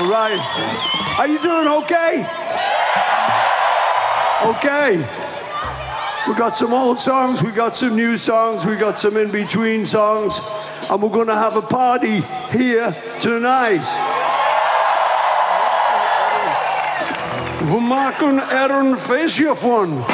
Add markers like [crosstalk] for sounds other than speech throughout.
All right. Are you doing okay? Okay. We got some old songs, we got some new songs, we got some in between songs, and we're gonna have a party here tonight. We maken er een feestje van.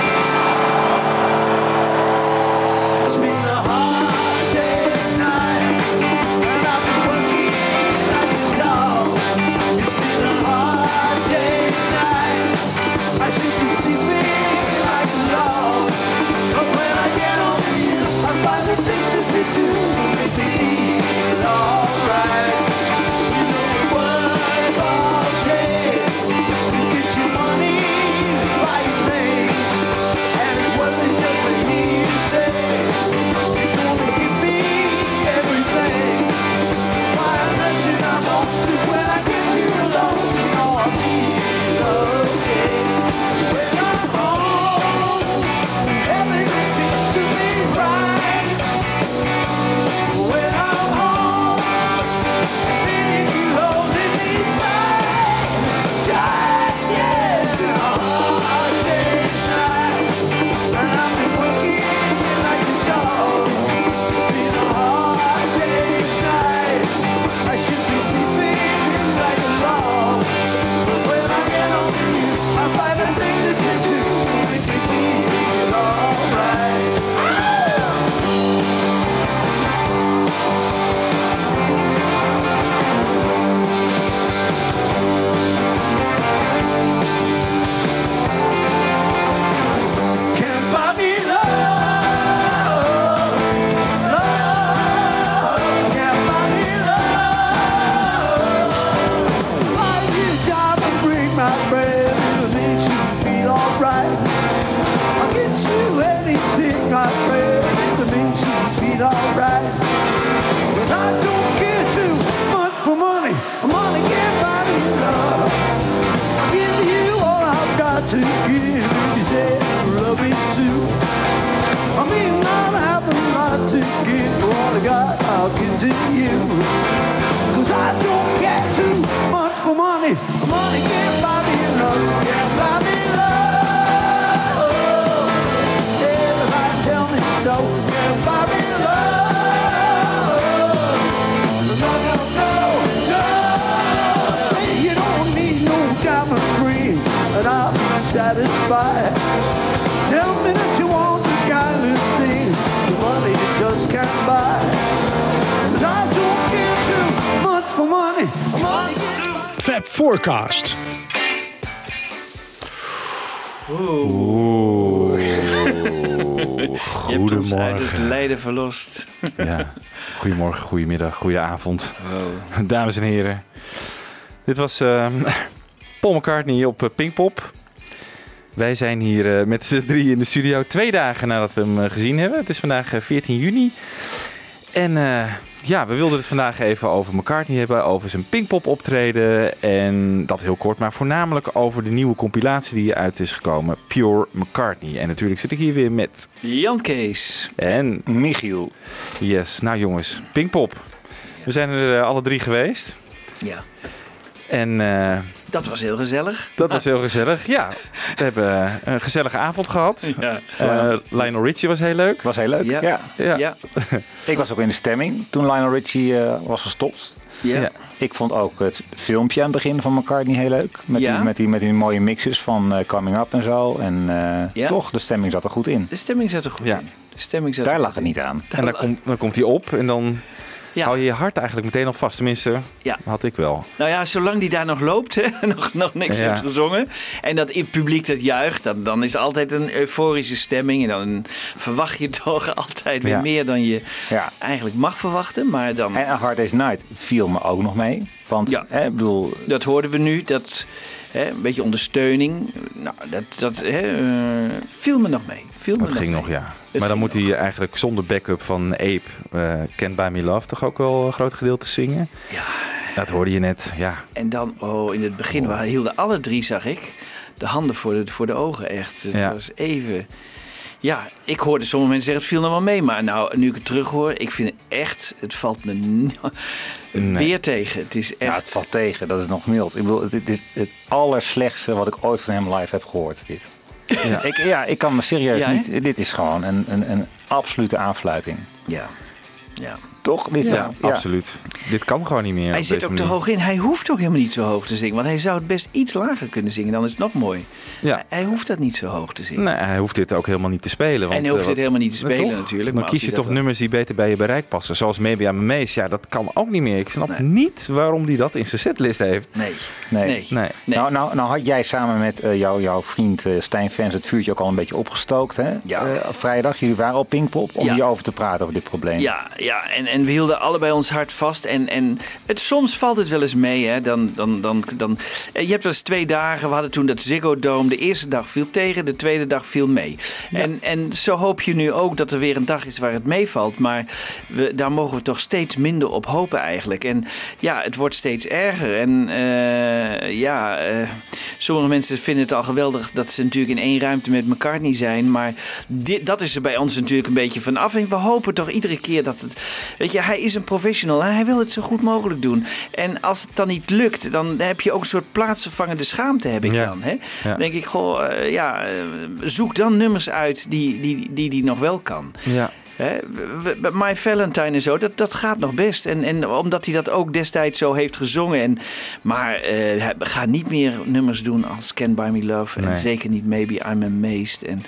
Fab Forecast. Je hebt ons uit het lijden verlost. Ja. Goedemorgen, goedemiddag, goedenavond. Dames en heren. Dit was eh, Paul McCartney op eh, Pinkpop. Wij zijn hier eh, met z'n drie in de studio. Twee dagen nadat we hem gezien hebben. Het is vandaag eh, 14 juni. En eh, ja, we wilden het vandaag even over McCartney hebben. Over zijn Pinkpop optreden. En dat heel kort. Maar voornamelijk over de nieuwe compilatie die uit is gekomen. Pure McCartney. En natuurlijk zit ik hier weer met... Jan Kees. En Michiel. Yes, nou jongens, Pinkpop. We zijn er eh, alle drie geweest. Ja, En eh, dat was heel gezellig. dat was heel gezellig. Ja, we hebben een gezellige avond gehad. Ja. Eh, Lionel Richie was heel leuk. Was heel leuk. Ja. Ja. Ja. Ja. [laughs] Ik was ook in de stemming toen Lionel Richie eh, was gestopt. Ja. Ja. Ik vond ook het filmpje aan het begin van McCartney heel leuk. Met, Ja. die, met, die, met die mooie mixes van eh, Coming Up en zo. En eh, Ja. toch, de stemming zat er goed in. De stemming zat er goed Ja. in. De stemming zat Daar er lag goed het in. niet aan. En dan, komt dan komt hij op en dan Ja. hou je je hart eigenlijk meteen al vast. Tenminste, Ja. had ik wel. Nou ja, zolang die daar nog loopt, hè, [laughs] nog, nog niks Ja. heeft gezongen. En dat het publiek dat juicht, dan, dan is er altijd een euforische stemming. En dan verwacht je toch [laughs] altijd weer Ja. meer dan je Ja. eigenlijk mag verwachten. Maar dan, En A Hard Day's Night viel me ook nog mee. Want, Ja. hè, ik bedoel, dat hoorden we nu, dat hè, een beetje ondersteuning. Nou, dat, dat hè, eh, viel me nog mee. Viel me Dat nog ging mee. nog, ja. Maar dan moet hij eigenlijk zonder backup van Ape, eh Can't Buy Me Love, toch ook wel een groot gedeelte zingen. Ja. Dat hoorde je net, ja. En dan, oh, in het begin we hielden alle drie, zag ik, de handen voor de, voor de ogen echt. Het Ja. was even... Ja, ik hoorde sommige mensen zeggen, het viel nog wel mee. Maar nou, nu ik het terug hoor, ik vind het echt, het valt me [laughs] Nee. weer tegen. Het is echt... ja, het valt tegen. Dat is nog mild. Ik bedoel, het, het is het allerslechtste wat ik ooit van hem live heb gehoord. Dit. Ja. [laughs] Ik, ja, ik kan me serieus Ja, niet... Dit is gewoon een, een, een absolute aanfluiting. Ja. ja. Toch? Dit Ja, absoluut. Dit kan gewoon niet meer. Hij zit ook te hoog in. Hij hoeft ook helemaal niet zo hoog te zingen. Want hij zou het best iets lager kunnen zingen. Dan is het nog mooi. Ja. Hij hoeft dat niet zo hoog te zingen. Nee, hij hoeft dit ook helemaal niet te spelen. Want, en hij hoeft eh, het helemaal niet te spelen toch? natuurlijk. Dan maar kies je toch nummers die beter bij je bereik passen. Zoals Maybe I'm Amazed. Ja, dat kan ook niet meer. Ik snap niet waarom hij dat in zijn setlist heeft. Nee. Nee. Nee. Nee. Nee. Nou, nou, nou had jij samen met eh, jou, jouw vriend eh, Stijn Fans het vuurtje ook al een beetje opgestookt. Hè? Ja. Eh, vrijdag, jullie waren op Pinkpop om Ja. hierover te praten over dit probleem. Ja, ja en, en we hielden allebei ons hart vast. En, en het, soms valt het wel eens mee. Hè. Dan, dan, dan, dan, eh, je hebt wel eens twee dagen. We hadden toen dat Ziggo Dome. De eerste dag viel tegen, de tweede dag viel mee. En, en zo hoop je nu ook dat er weer een dag is waar het meevalt. Maar we, daar mogen we toch steeds minder op hopen eigenlijk. En ja, het wordt steeds erger. En eh, ja, eh, sommige mensen vinden het al geweldig dat ze natuurlijk in één ruimte met McCartney zijn. Maar dit, dat is er bij ons natuurlijk een beetje vanaf. En we hopen toch iedere keer dat het. Weet je, hij is een professional en hij wil het zo goed mogelijk doen. En als het dan niet lukt, dan heb je ook een soort plaatsvervangende schaamte, heb ik Ja. dan. Hè? Ja. Dan denk ik, goh, eh, ja, eh, zoek dan nummers uit die die, die, die nog wel kan. Ja. Hè, My Valentine en zo, dat, dat gaat nog best. En, en omdat hij dat ook destijds zo heeft gezongen. En, maar hij- ga niet meer nummers doen als Can Buy Me Love. En zeker niet Maybe I'm Amazed. En,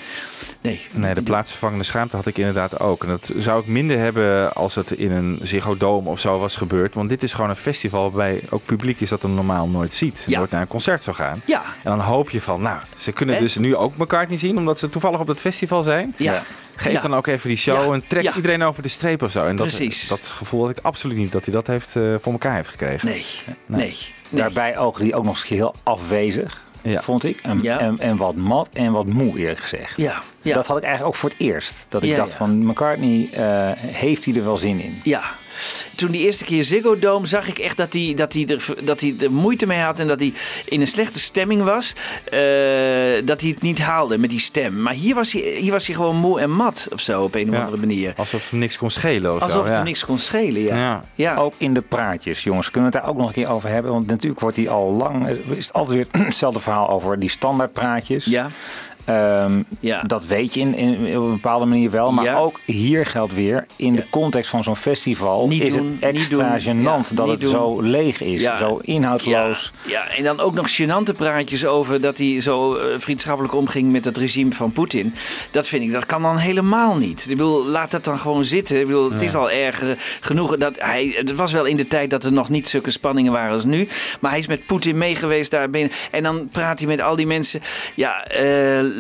nee, Nee, de plaatsvervangende schaamte had ik inderdaad ook. En dat zou ik minder hebben als het in een Ziggo Dome of zo was gebeurd. Want dit is gewoon een festival waarbij ook publiek is dat er normaal nooit ziet. Ja. Nooit naar een concert zou gaan. Ja, En dan hoop je van, nou, ze kunnen dus nu ook elkaar niet zien omdat ze toevallig op dat festival zijn. ja. Geef Ja. dan ook even die show Ja. en trek Ja. iedereen over de streep of zo. En dat, Precies. dat gevoel had ik absoluut niet dat hij dat heeft, eh, voor elkaar heeft gekregen. Nee, nee. nee. Daarbij ook die ook nog eens heel afwezig, Ja. vond ik. En, Ja. en, en wat mat en wat moe eerlijk gezegd. Ja, ja. Dat had ik eigenlijk ook voor het eerst. Dat ik dacht van McCartney, eh, heeft hij er wel zin in? Ja. Toen die eerste keer Ziggo Dome zag ik echt dat hij, dat, hij er, dat hij er moeite mee had en dat hij in een slechte stemming was. eh, dat hij het niet haalde met die stem. Maar hier was hij, hier was hij gewoon moe en mat of zo op een of Ja. andere manier. Alsof hem niks kon schelen of Alsof zo. het ja. er niks kon schelen, ja. Ja. ja. Ook in de praatjes, jongens. Kunnen we het daar ook nog een keer over hebben? Want natuurlijk wordt hij al lang... Is het altijd weer [clears throat] hetzelfde verhaal over die standaardpraatjes. Ja. Ehm, Ja. Dat weet je in, in, op een bepaalde manier wel. Maar Ja. ook hier geldt weer, in de context van zo'n festival... Niet is doen, het extra gênant dat het doen. zo leeg is. Zo inhoudsloos. Ja, en dan ook nog gênante praatjes over dat hij zo eh, vriendschappelijk omging met het regime van Poetin. Dat vind ik, dat kan dan helemaal niet. Ik bedoel, laat dat dan gewoon zitten. Ik bedoel, het is al erg genoeg dat hij. Het was wel in de tijd dat er nog niet zulke spanningen waren als nu. Maar hij is met Poetin meegeweest daar binnen. En dan praat hij met al die mensen. Ja, l-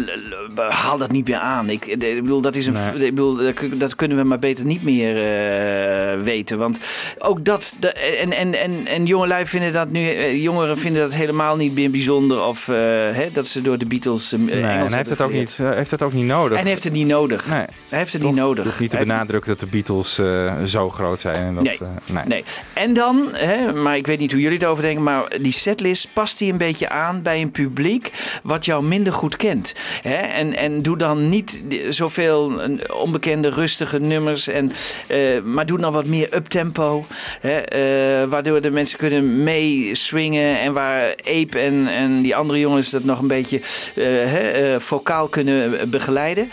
haal dat niet meer aan. Ik, ik bedoel, dat is een. Nee. Ik bedoel, dat kun- dat kunnen we maar beter niet meer eh, weten. Want ook dat. de- en, en, en, en jongelui vinden dat nu. eh, Jongeren vinden dat helemaal niet meer bijzonder. Of eh, hè, dat ze door de Beatles. Nee, en hij heeft het, ook niet, heeft het ook niet nodig. En heeft het niet nodig. Nee. Hij heeft het Toch? niet nodig. Niet te benadrukken dat de Beatles zo groot zijn. En dat, Nee. nee. Nee. En dan, hè, maar ik weet niet hoe jullie erover denken, maar die setlist past die een beetje aan bij een publiek wat jou minder goed kent. Hè? En, en doe dan niet zoveel onbekende, rustige nummers, en, eh, maar doe dan wat meer uptempo. Hè? eh, waardoor de mensen kunnen meeswingen en waar Ape en, en die andere jongens dat nog een beetje eh, hè, vocaal kunnen begeleiden.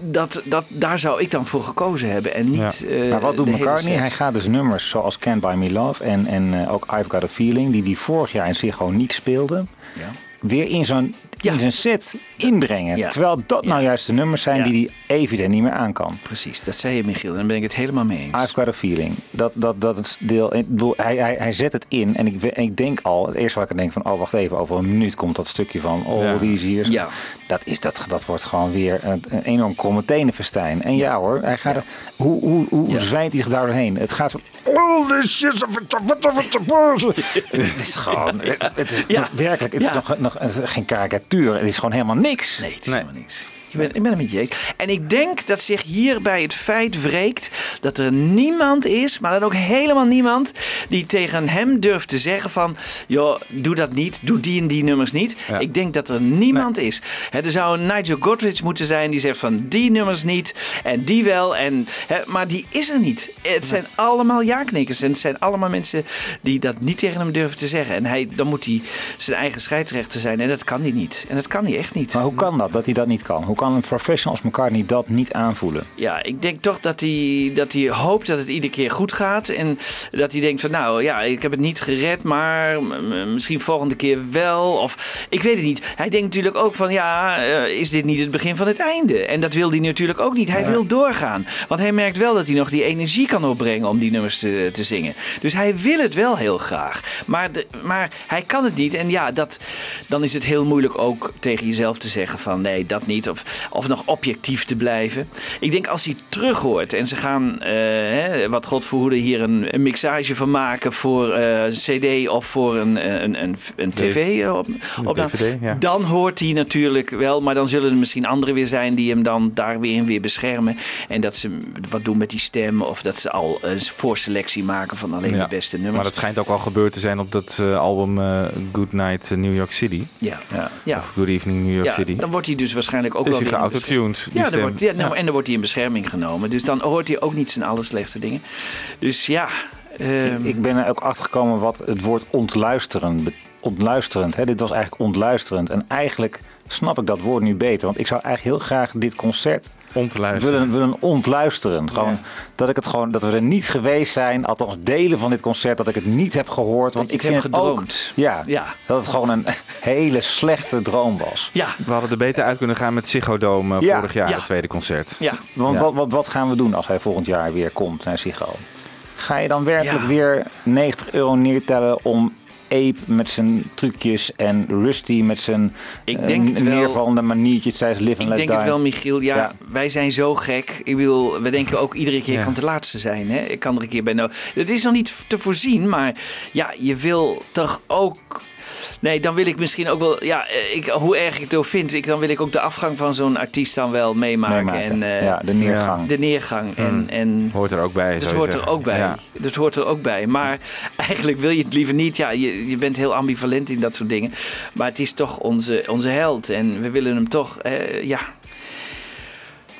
Dat, dat, daar zou ik dan voor gekozen hebben. En niet, Maar wat doet McCartney? Hij gaat dus nummers zoals Can't Buy Me Love en, en ook I've Got a Feeling, die hij vorig jaar in zich gewoon niet speelde. Ja. Weer in zo'n Ja. in zijn set inbrengen. Ja. Terwijl dat nou Ja. juist de nummers zijn Ja. die hij evident niet meer aan kan. Precies, dat zei je Michiel. En daar ben ik het helemaal mee eens. I've got a feeling. Dat, dat, dat het deel. Ik bedoel, hij, hij, hij zet het in. En ik, ik denk al, het eerste wat ik denk van, oh wacht even, over een minuut komt dat stukje van All Ja. These Years. Dat, is, dat, dat wordt gewoon weer een, een enorm kromme tenenfestijn. En ja, hoor, hij gaat, hoe, hoe, hoe Ja. zwijnt hij daar doorheen? Het gaat van, shit. [laughs] Het is gewoon, het is Ja. werkelijk, het Ja. is nog, nog geen karikatuur. Het is gewoon helemaal niks. Nee, het is Nee. helemaal niks. Ik ben, ik ben het met je eens. En ik denk dat zich hierbij het feit wreekt dat er niemand is, maar dan ook helemaal niemand, die tegen hem durft te zeggen van, joh, doe dat niet, doe die en die nummers niet. Ja. Ik denk dat er niemand is. Er zou een Nigel Godrich moeten zijn die zegt van, die nummers niet en die wel. En, maar die is er niet. Het zijn allemaal ja-knikkers en het zijn allemaal mensen die dat niet tegen hem durven te zeggen. En hij, dan moet hij zijn eigen scheidsrechter zijn en dat kan hij niet. En dat kan hij echt niet. Maar hoe kan dat, dat hij dat niet kan? Hoe kan een professional als McCartney dat niet aanvoelen? Ja, ik denk toch dat hij, dat hij hoopt dat het iedere keer goed gaat. En dat hij denkt van nou ja, ik heb het niet gered, maar misschien volgende keer wel. Of ik weet het niet. Hij denkt natuurlijk ook van ja, eh, is dit niet het begin van het einde? En dat wil hij natuurlijk ook niet. Hij wil doorgaan. Want hij merkt wel dat hij nog die energie kan opbrengen om die nummers te, te zingen. Dus hij wil het wel heel graag. Maar, de, maar hij kan het niet. En ja, dat, dan is het heel moeilijk ook tegen jezelf te zeggen van nee, dat niet. Of, of nog objectief te blijven. Ik denk als hij terug hoort en ze gaan, eh, hè, wat God verhoede, hier een, een mixage van maken voor eh, CD of voor een, eh, een, een, een tv op, opname, DVD, ja. dan hoort hij natuurlijk wel, maar dan zullen er misschien anderen weer zijn die hem dan daar weer in weer beschermen. En dat ze wat doen met die stem of dat ze al een voorselectie maken van alleen Ja. de beste nummers. Maar dat schijnt ook al gebeurd te zijn op dat album Good Night New York City. ja, ja. ja. Of Good Evening New York City. dan wordt hij dus waarschijnlijk ook wel hij geautotuned, die Ja, stem? wordt, ja, nou, Ja. en dan wordt hij in bescherming genomen. Dus dan hoort hij ook niet zijn allerslechtste dingen. Dus ja, ehm, Ik ben er ook achter gekomen wat het woord ontluisteren. be- Ontluisterend, hè? dit was eigenlijk ontluisterend. En eigenlijk snap ik dat woord nu beter. Want ik zou eigenlijk heel graag dit concert Om te luisteren. willen, willen ontluisteren. Gewoon, dat, ik het gewoon, dat we er niet geweest zijn, althans delen van dit concert, dat ik het niet heb gehoord. Want ik vind ook, gedroomd. ja, Ja. dat het gewoon een hele slechte droom was. ja, We hadden er beter uit kunnen gaan met Ziggo Dome eh, Ja. vorig jaar, Ja. het tweede concert. ja. Want Ja. wat, wat, wat gaan we doen als hij volgend jaar weer komt naar? Ga je dan werkelijk Ja. weer 90 euro neertellen om Ape met zijn trucjes en Rusty met zijn Ik eh, denk het wel. neervallende maniertjes tijdens Live and Ik Let denk Die? het wel, Michiel. Ja, Ja. wij zijn zo gek. Ik bedoel, we denken ook iedere keer Ja. kan het de laatste zijn. Hè? Ik kan er een keer bij. Nou, het is nog niet te voorzien, maar ja, je wil toch ook. Nee, dan wil ik misschien ook wel. Ja, eh, ik, hoe erg ik het ook vind, ik, dan wil ik ook de afgang van zo'n artiest dan wel meemaken. Meemaken. En eh, ja, de neergang. de neergang. En, en Hoort er ook bij, dat hoort er ook bij. Ja. Dat hoort er ook bij. Maar [laughs] eigenlijk wil je het liever niet. Ja, je, je bent heel ambivalent in dat soort dingen. Maar het is toch onze, onze held. En we willen hem toch, eh, ja.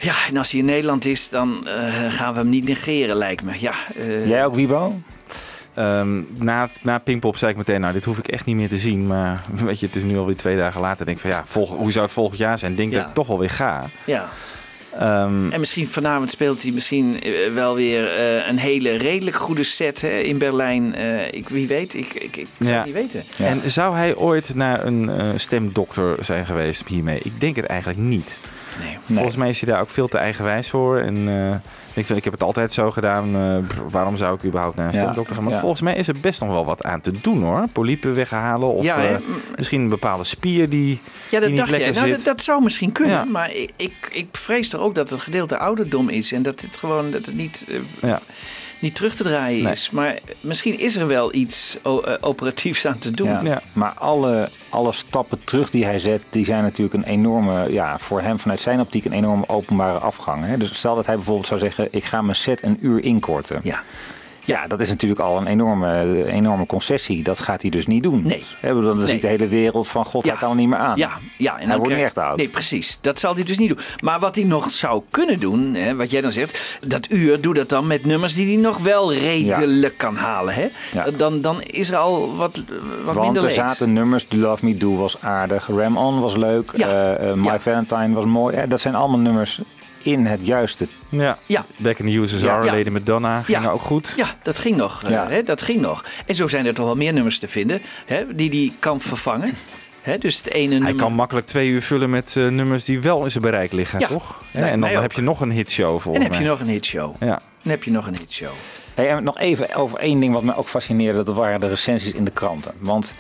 Ja, en als hij in Nederland is, dan eh, gaan we hem niet negeren, lijkt me. Ja, eh, Jij ook, Wibo? Ehm, na, na Pinkpop zei ik meteen, nou, dit hoef ik echt niet meer te zien. Maar [laughs] weet je, het is nu alweer twee dagen later. denk ik van, ja, volg, hoe zou het volgend jaar zijn? Denk Ja. dat ik toch wel weer ga. ja. Ehm, En misschien vanavond speelt hij misschien eh, wel weer eh, een hele redelijk goede set hè, in Berlijn. Eh, ik, wie weet, ik, ik, ik zou Ja. het niet weten. Ja. En zou hij ooit naar een eh, stemdokter zijn geweest hiermee? Ik denk het eigenlijk niet. Nee. Volgens mij is hij daar ook veel te eigenwijs voor. En ik ik heb het altijd zo gedaan. eh, waarom zou ik überhaupt naar een stemdokter gaan? Maar volgens mij is er best nog wel wat aan te doen hoor. Polypen weghalen of eh, misschien een bepaalde spier die, Ja, dat dacht je. lekker Nou, dat, dat zou misschien kunnen. Maar ik, ik, ik vrees er ook dat het gedeelte ouderdom is. En dat het gewoon dat het niet, eh, Ja. Niet terug te draaien Nee. is. Maar misschien is er wel iets eh, operatiefs aan te doen. Ja. Ja. Maar alle, alle stappen terug die hij zet, die zijn natuurlijk een enorme, ja, voor hem vanuit zijn optiek een enorme openbare afgang. Hè? Dus stel dat hij bijvoorbeeld zou zeggen, ik ga mijn set een uur inkorten. Ja. Ja, dat is natuurlijk al een enorme, enorme concessie. Dat gaat hij dus niet doen. Nee. Bedoel, Dan Nee. ziet de hele wereld van, god, Ja. hij kan er niet meer aan. Ja, ja, en Hij dan wordt krijg- niet echt oud. Nee, precies. Dat zal hij dus niet doen. Maar wat hij nog zou kunnen doen, hè, wat jij dan zegt, dat uur, doe dat dan met nummers die hij nog wel redelijk kan halen. Hè? Ja. Dan, dan is er al wat, wat Want minder er leed. zaten nummers, Love Me Do was aardig, Ram On was leuk, Ja. eh, My. Valentine was mooi. Hè, dat zijn allemaal nummers in het juiste. Ja. Ja. Back in the USSR, Ja. Ja. Lady Madonna, ging Ja. ook goed. Ja, dat ging nog. eh, Ja. hè, dat ging nog. En zo zijn er toch wel meer nummers te vinden hè, die die kan vervangen. Hè, dus het ene Hij nummer... kan makkelijk twee uur vullen met eh, nummers die wel in zijn bereik liggen, Ja. toch? Hè, Nee, en dan heb je nog een hitshow en volgens heb je nog een hitshow. Ja. Dan heb je nog een hitshow. Hey, en nog even over één ding wat mij ook fascineerde. Dat waren de recensies in de kranten. Want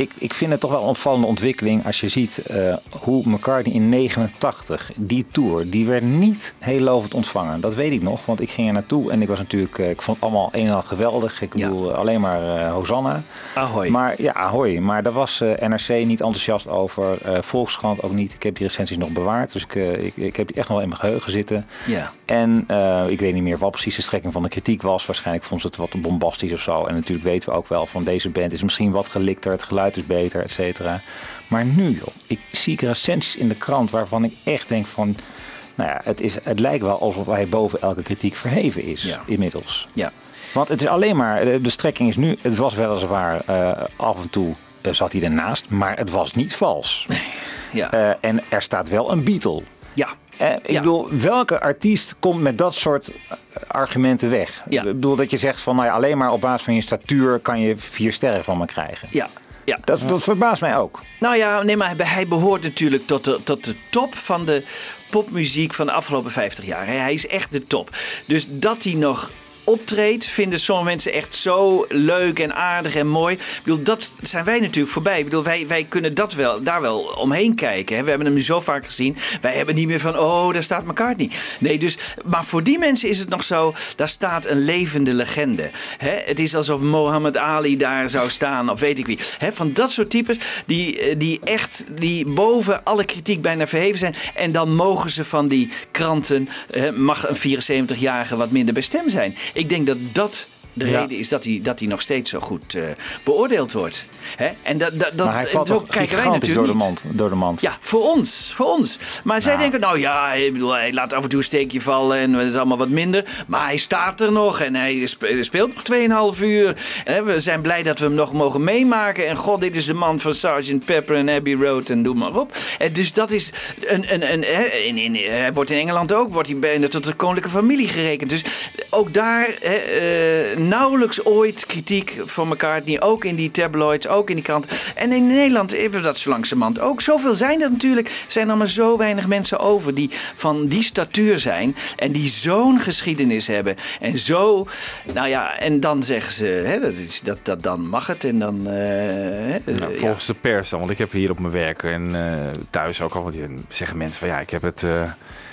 ik, ik vind het toch wel een opvallende ontwikkeling als je ziet eh, hoe McCartney in 89, die tour, die werd niet heel lovend ontvangen. Dat weet ik nog, want ik ging er naartoe en ik was natuurlijk, eh, ik vond het allemaal een en al geweldig. Ik Ja. bedoel, alleen maar eh, Hosanna. Ahoy. Maar ja, ahoy. Maar daar was eh, NRC niet enthousiast over. eh Volkskrant ook niet. Ik heb die recensies nog bewaard. Dus ik, eh, ik, ik heb die echt nog wel in mijn geheugen zitten. ja. En eh, ik weet niet meer wat precies de strekking van de kritiek was. Waarschijnlijk vond ze het wat bombastisch of zo. En natuurlijk weten we ook wel van deze band is misschien wat gelikter. Het geluid is beter, et cetera. Maar nu, joh, ik zie recensies in de krant waarvan ik echt denk van... Nou ja, het, is, het lijkt wel alsof hij boven elke kritiek verheven is Ja. inmiddels. ja. Want het is alleen maar, de strekking is nu, het was weliswaar eh, af en toe eh, zat hij ernaast, maar het was niet vals. Ja. Eh, en er staat wel een Beatle. ja. Eh, ik Ja. bedoel, welke artiest komt met dat soort eh, argumenten weg? Ja. Ik bedoel dat je zegt van, nou ja, alleen maar op basis van je statuur kan je vier sterren van me krijgen. Ja. Ja. Dat, dat verbaast mij ook. Nou ja, nee, maar hij behoort natuurlijk tot de, tot de top van de popmuziek van de afgelopen 50 jaar. Hij is echt de top. Dus dat hij nog optreedt, vinden sommige mensen echt zo leuk en aardig en mooi. Ik bedoel, dat zijn wij natuurlijk voorbij. Ik bedoel, wij, wij kunnen dat wel, daar wel omheen kijken. Hè. We hebben hem nu zo vaak gezien. Wij hebben niet meer van, oh, daar staat McCartney. Nee, dus, maar voor die mensen is het nog zo, daar staat een levende legende. Hè. Het is alsof Mohammed Ali daar zou staan, of weet ik wie. Hè, van dat soort types, die, eh, die echt, die boven alle kritiek bijna verheven zijn. En dan mogen ze van die kranten, mag een 74-jarige wat minder bij stem zijn. Ik denk dat dat de Ja. reden is dat hij, dat hij nog steeds zo goed eh, beoordeeld wordt. Hè? En dat, dat, dat, maar hij valt zo kijken wij gigantisch door natuurlijk de, mand, door de mand. Ja, voor ons. Voor ons. Maar zij Nou. denken, nou ja, ik bedoel, hij laat af en toe een steekje vallen en het is allemaal wat minder. Maar hij staat er nog en hij spe- speelt nog 2,5 uur. Hè, We zijn blij dat we hem nog mogen meemaken. En god, dit is de man van Sgt. Pepper en Abbey Road en doe maar op. En dus dat is een... een, een hè, in, in, hij wordt in Engeland ook wordt hij bijna tot de koninklijke familie gerekend. Dus ook daar hè, eh, nauwelijks ooit kritiek van McCartney. Ook in die tabloids, ook in die krant. En in Nederland hebben we dat zo langzamerhand ook. Zoveel zijn er natuurlijk. zijn er maar zo weinig mensen over die van die statuur zijn. En die zo'n geschiedenis hebben. En zo, nou ja, en dan zeggen ze, hè, dat, is, dat, dat dan mag het. En dan, eh, hè, Nou, ja. volgens de pers dan, want ik heb hier op mijn werk en eh, thuis ook al, want zeggen mensen van ja, ik heb het, eh,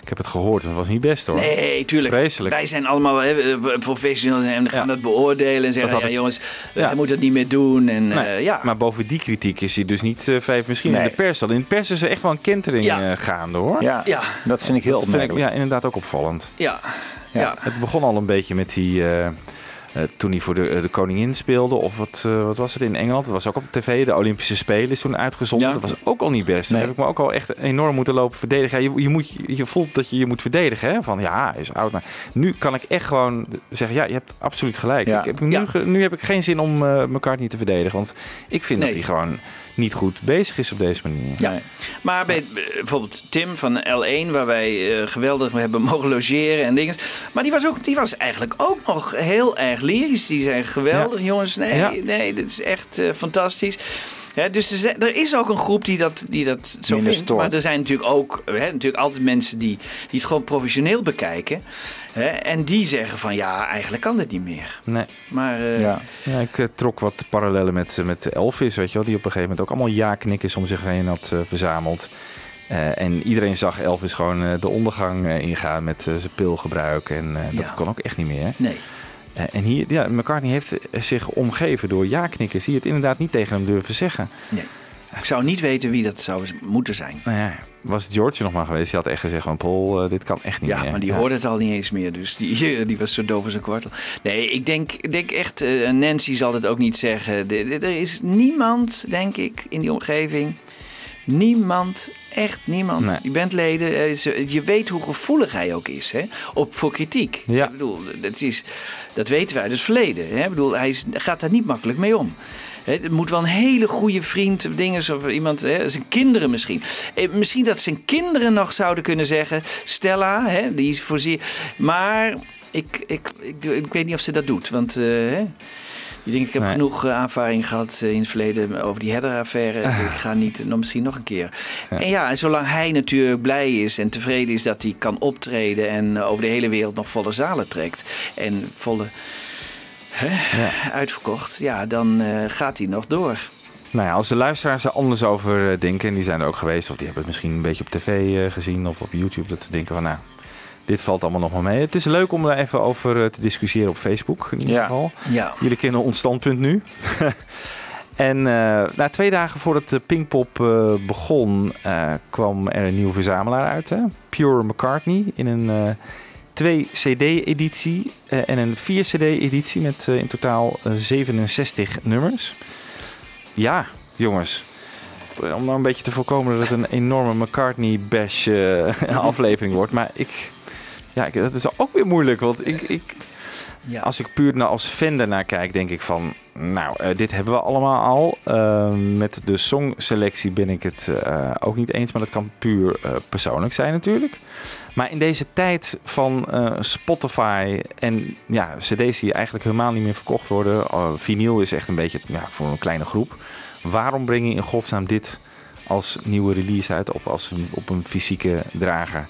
ik heb het gehoord en het was niet best hoor. Nee, tuurlijk. Vreselijk. Wij zijn allemaal hè, professionals en gaan Ja. dat beoordelen en zeggen: ja, ik- jongens, Ja. je moet het niet meer doen. En, Nee, eh, ja. Maar boven die kritiek is hij dus niet eh, vijf, misschien in de pers al. In de pers is er echt wel een kentering Ja. eh, gaande hoor. Ja, Ja. dat vind ik heel Dat vind ik opmerkelijk. ja, inderdaad ook opvallend. ja. Ja. ja. Het begon al een beetje met die. Eh, toen hij voor de, eh, de koningin speelde, of wat, eh, wat was het in Engeland? Dat was ook op tv. De Olympische Spelen is toen uitgezonden. Ja. Dat was ook al niet best. Nee. heb ik me ook al echt enorm moeten lopen verdedigen. Ja, je, je, moet, je voelt dat je je moet verdedigen. Hè? Van ja, hij is oud. Maar nu kan ik echt gewoon zeggen: ja, je hebt absoluut gelijk. Ik heb, nu, nu heb ik geen zin om eh McCartney te verdedigen. Want ik vind Nee. dat hij gewoon niet goed bezig is op deze manier. Ja. Nee. Maar bij eh, bijvoorbeeld Tim van L1, waar wij eh, geweldig hebben mogen logeren en dingen. Maar die was, ook, die was eigenlijk ook nog heel erg lyrisch. Die zei geweldig, jongens. Nee, Ja. nee, dit is echt eh, fantastisch. Hè, dus er, zijn- er is ook een groep die dat, die dat zo Minder vindt. Maar er zijn natuurlijk ook hè, natuurlijk altijd mensen die, die het gewoon professioneel bekijken. Hè, en die zeggen van ja, eigenlijk kan dit niet meer. Nee. Maar eh, Ja. Ja, ik eh, trok wat parallellen met, eh, met Elvis, weet je wel, die op een gegeven moment ook allemaal ja-knikkers om zich heen had verzameld. Eh, en iedereen zag Elvis gewoon eh, de ondergang eh, ingaan met eh, zijn pilgebruik. En eh, dat Ja. kon ook echt niet meer. nee. Eh, en hier, ja, McCartney heeft zich omgeven door ja-knikkers die het inderdaad niet tegen hem durven zeggen. nee. Ik zou niet weten wie dat zou moeten zijn. Nou ja, was het George nog maar geweest, die had echt gezegd van Paul, eh, dit kan echt niet Ja, meer. maar die hoorde het al niet eens meer. Dus die, [laughs] die was zo doof als een kwartel. Nee, ik denk, denk echt, eh, Nancy zal het ook niet zeggen. Er is niemand, denk ik, in die omgeving. Niemand, echt niemand. Nee. Die bandleden, eh, je weet hoe gevoelig hij ook is hè, op, voor kritiek. Ja. Ik bedoel, dat, is, dat weten wij uit het verleden. Hè. Ik bedoel, hij is, gaat daar niet makkelijk mee om. Het moet wel een hele goede vriend, dingen of iemand, hè, zijn kinderen misschien. Eh, misschien dat zijn kinderen nog zouden kunnen zeggen: Stella, hè, die is voorzien. Maar ik, ik, ik, ik weet niet of ze dat doet. Want eh, hè, Je denkt, ik heb Nee. genoeg eh, aanvaring gehad eh, in het verleden over die header-affaire. Ik ga niet, nog misschien nog een keer. En ja, en zolang hij natuurlijk blij is en tevreden is dat hij kan optreden... en eh, over de hele wereld nog volle zalen trekt en volle uitverkocht... ja, dan eh, gaat hij nog door. Nou ja, als de luisteraars er anders over eh, denken, en die zijn er ook geweest, of die hebben het misschien een beetje op tv eh, gezien of op YouTube, dat ze denken van nou, dit valt allemaal nog maar mee. Het is leuk om er even over te discussiëren op Facebook in ieder Ja. geval. Ja. Jullie kennen ons standpunt nu. [laughs] en na twee dagen voordat de Pinkpop eh, begon, kwam er een nieuwe verzamelaar uit. Hè? Pure McCartney in een 2 CD-editie eh, en een 4 CD-editie met eh, in totaal eh, 67 nummers. Ja, jongens. Om nou een beetje te voorkomen dat het een enorme McCartney-bash eh, [laughs] aflevering wordt. Maar ik, ja, ik, dat is ook weer moeilijk. Want ik, ik, Ja. als ik puur nou als fan ernaar kijk, denk ik van... Nou, eh, dit hebben we allemaal al. Eh, met de songselectie ben ik het eh, ook niet eens. Maar dat kan puur eh, persoonlijk zijn natuurlijk. Maar in deze tijd van eh, Spotify en ja, cd's die eigenlijk helemaal niet meer verkocht worden. Uh, vinyl is echt een beetje ja, voor een kleine groep. Waarom breng je in godsnaam dit als nieuwe release uit op, als een, op een fysieke drager?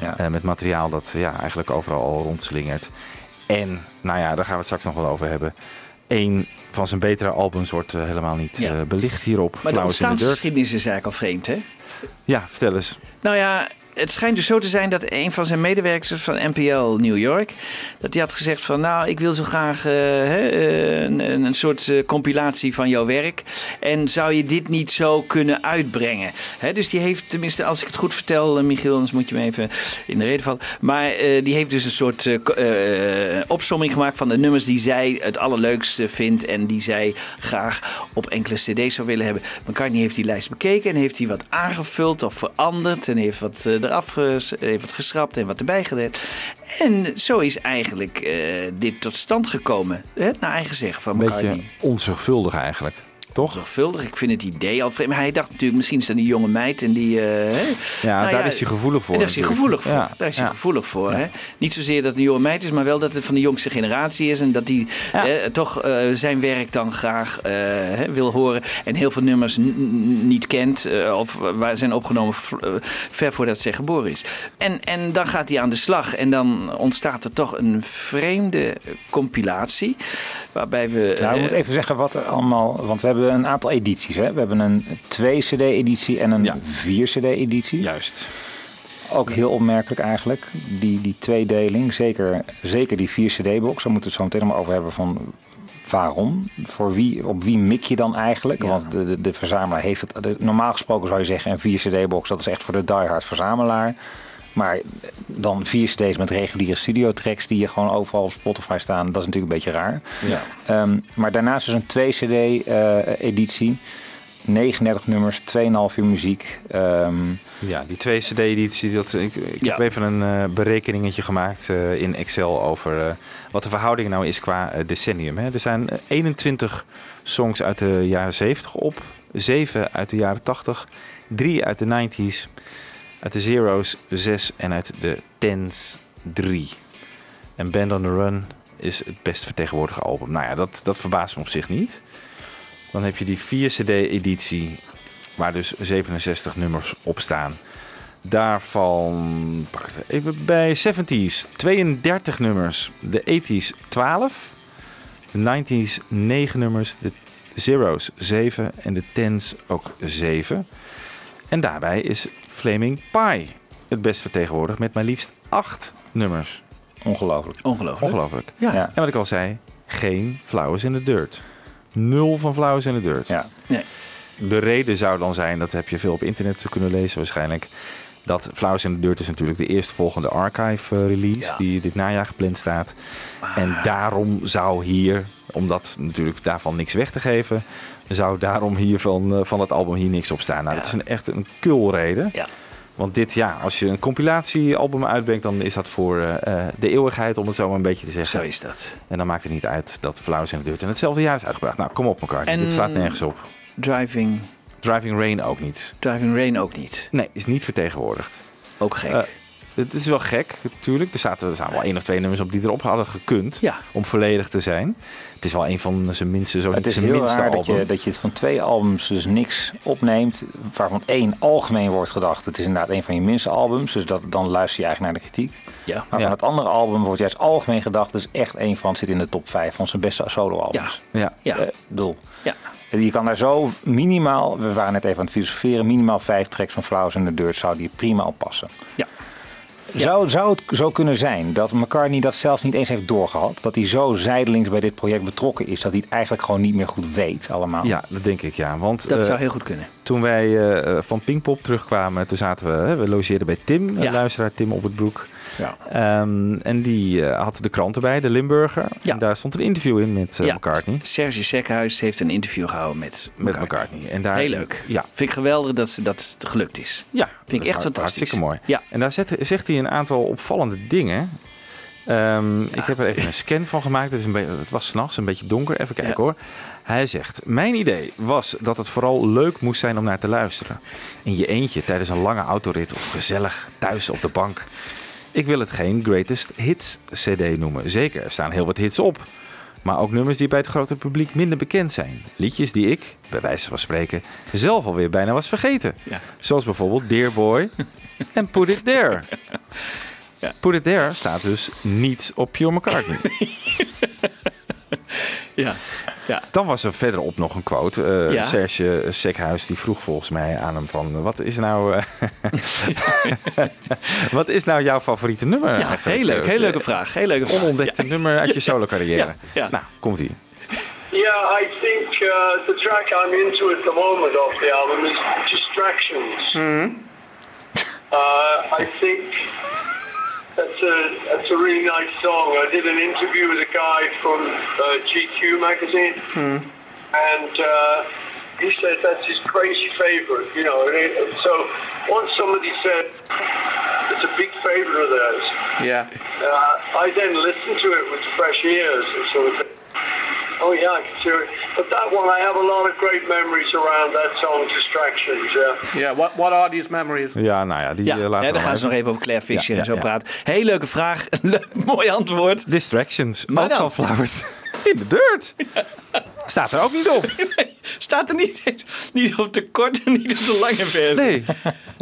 Ja. Eh, met materiaal dat ja, eigenlijk overal al rondslingert. En, nou ja, daar gaan we het straks nog wel over hebben. Eén van zijn betere albums wordt eh, helemaal niet Ja. eh, belicht hierop. Maar de Flowers Dirt. ontstaansgeschiedenis is eigenlijk al vreemd, hè? Ja, vertel eens. Nou ja, het schijnt dus zo te zijn dat een van zijn medewerkers van NPL New York... dat hij had gezegd van, nou, ik wil zo graag eh, eh, een, een, soort eh, compilatie van jouw werk. En zou je dit niet zo kunnen uitbrengen? Hè, dus die heeft, tenminste, als ik het goed vertel, Michiel, anders moet je me even in de reden vallen. Maar die heeft dus een soort eh, opsomming gemaakt van de nummers die zij het allerleukste vindt... en die zij graag op enkele cd's zou willen hebben. McCartney heeft die lijst bekeken en heeft die wat aangevuld of veranderd... en heeft wat eraf heeft geschrapt en wat erbij gezet. En zo is eigenlijk eh, dit tot stand gekomen. Hè, naar eigen zeggen van Een McCartney. beetje onzorgvuldig eigenlijk. Toch? Zorgvuldig. Ik vind het idee al vreemd. Maar hij dacht natuurlijk, misschien is dat een jonge meid en die... eh. Ja, Nou daar ja, is hij gevoelig voor. Daar is hij gevoelig voor. Ja, Daar is hij gevoelig voor. Hè? Niet zozeer dat het een jonge meid is, maar wel dat het van de jongste generatie is. En dat hij toch eh, zijn werk dan graag eh, wil horen. En heel veel nummers niet kent. of waar zijn opgenomen ver voordat zij geboren is. En, en dan gaat hij aan de slag. En dan ontstaat er toch een vreemde compilatie. Waarbij we... Nou, we eh, moeten even zeggen wat er allemaal... Want we hebben een aantal edities. Hè? We hebben een 2-cd-editie en een Ja. 4-cd-editie. Juist. Ook heel opmerkelijk eigenlijk, die, die tweedeling. Zeker, zeker die 4-cd-box. Daar moeten we het zo meteen maar over hebben van... Waarom? Voor wie, op wie mik je dan eigenlijk? Ja. Want de, de, de verzamelaar heeft het... de- normaal gesproken zou je zeggen een 4-cd-box... dat is echt voor de diehard verzamelaar. Maar dan vier cd's met reguliere studiotracks... die je gewoon overal op Spotify staan. Dat is natuurlijk een beetje raar. Ja. Ehm, maar daarnaast is een 2-cd-editie. 39 nummers, 2,5 uur muziek. Ehm, Ja, die twee CD-editie. Dat, ik ik Ja. heb even een eh, berekeningetje gemaakt eh, in Excel over eh, wat de verhouding nou is qua eh, decennium. Hè. Er zijn eh, 21 songs uit de jaren 70 op, 7 uit de jaren 80, 3 uit de 90s, uit de Zero's 6 en uit de Tens 3. En Band on the Run is het best vertegenwoordigde album. Nou ja, dat, dat verbaast me op zich niet. Dan heb je die 4 CD-editie, waar dus 67 nummers op staan. Daarvan, pak het even bij, 70s 32 nummers, de 80s 12, de 90s 9 nummers, de Zero's 7 en de Tens ook 7. En daarbij is Flaming Pie het best vertegenwoordigd met maar liefst 8 nummers. ongelooflijk. Ongelooflijk. Ongelooflijk. Ja. Ja. En wat ik al zei, geen Flowers in the Dirt. Nul van Flowers in the Dirt. Ja. Nee. De reden zou dan zijn, dat heb je veel op internet te kunnen lezen waarschijnlijk, dat Flowers in the Dirt is natuurlijk de eerstvolgende archive eh, release Ja. die dit najaar gepland staat. En daarom zou hier, omdat natuurlijk daarvan niks weg te geven, zou daarom hier van, eh, van het album hier niks op staan. Nou, Ja. dat is een, echt een kulreden. Ja. Want dit, ja, als je een compilatiealbum uitbrengt, dan is dat voor eh, eh, de eeuwigheid, om het zo maar een beetje te zeggen. Zo is dat. En dan maakt het niet uit dat Flowers in the Dirt in hetzelfde jaar is uitgebracht. Nou, kom op elkaar. En- Dit slaat nergens op. Driving, Driving Rain ook niet. Driving Rain ook niet. Nee, is niet vertegenwoordigd. Ook gek. Het is wel gek, natuurlijk. Er zaten, er zaten wel één of twee nummers op die erop hadden gekund. Ja. Om volledig te zijn. Het is wel een van zijn minste, zo Het is zijn heel minste raar dat album. je, dat je het van twee albums dus niks opneemt. Waarvan één algemeen wordt gedacht. Het is inderdaad een van je minste albums. Dus dat, dan luister je eigenlijk naar de kritiek. Ja. Maar Ja. van het andere album wordt juist algemeen gedacht. Is echt een van, zit in de top 5 van zijn beste solo-albums. Ja. Ja. Eh, bedoel, Ja. je kan daar zo minimaal, we waren net even aan het filosoferen, minimaal vijf tracks van Flowers in the Dirt zou die prima op passen. Ja. Zou, zou het zo kunnen zijn dat McCartney dat zelf niet eens heeft doorgehad? Dat hij zo zijdelings bij dit project betrokken is dat hij het eigenlijk gewoon niet meer goed weet allemaal? Ja, dat denk ik ja. Want Dat eh, zou heel goed kunnen. toen wij eh, van Pinkpop terugkwamen, toen zaten we, hè, we logeerden bij Tim, Ja. luisteraar Tim op het broek. Ja. Ehm, en die eh, had de krant erbij, de Limburger. Ja. En daar stond een interview in met eh, McCartney. Serge Sekhuis heeft een interview gehouden met Met McCartney. McCartney. En daar, Heel leuk. Ja, Vind ik geweldig dat ze dat gelukt is. ja Vind ik echt is fantastisch. Hartstikke mooi. Ja. En daar zet, zegt hij een aantal opvallende dingen. Ehm, Ik heb er even een scan van gemaakt. Het, is een het was s'nachts, een beetje donker. Even kijken Ja. hoor. Hij zegt: Mijn idee was dat het vooral leuk moest zijn om naar te luisteren. In je eentje tijdens een lange autorit of gezellig thuis op de bank. Ik wil het geen Greatest Hits CD noemen. Zeker, er staan heel wat hits op. Maar ook nummers die bij het grote publiek minder bekend zijn. Liedjes die ik, bij wijze van spreken, zelf alweer bijna was vergeten. Ja. Zoals bijvoorbeeld Dear Boy en Put It There. [laughs] Put It There staat dus niet op Pure McCartney. [laughs] Ja. Ja. Dan was er verderop nog een quote. Eh, Ja. Serge Sekhuis die vroeg volgens mij aan hem van... Wat is nou, eh, [laughs] wat is nou jouw favoriete nummer? Ja, eigenlijk? heel leuk. Heel leuke vraag. Heel leuke vraag. Onontdekte nummer uit je solo carrière. Ja, ja. Nou, komt ie. Yeah, I think uh, the track I'm into at the moment of the album is Distractions. Uh, I think that's a that's a really nice song. I did an interview with a guy from uh, GQ magazine, and uh, he said that's his crazy favorite. You know, and it, so once somebody said it's a big favorite of theirs, Ja. uh, I then listened to it with fresh ears and sort of, oh yeah, I can see it. But that one, I have a lot of great memories around that song, Distractions. Yeah. Yeah, what, what are these memories? Ja, nou ja, die Ja, eh, hè, laten we dan gaan ze nog even. over Claire Fisher Ja, en zo ja, ja. praten. Heel leuke vraag. [laughs] Leuk, mooi antwoord. Distractions. Maar ook dan? van Flowers. [laughs] In de dirt. [laughs] Staat er ook niet op. [laughs] Staat er niet, eens- niet op de korte, niet op de lange versie. Nee.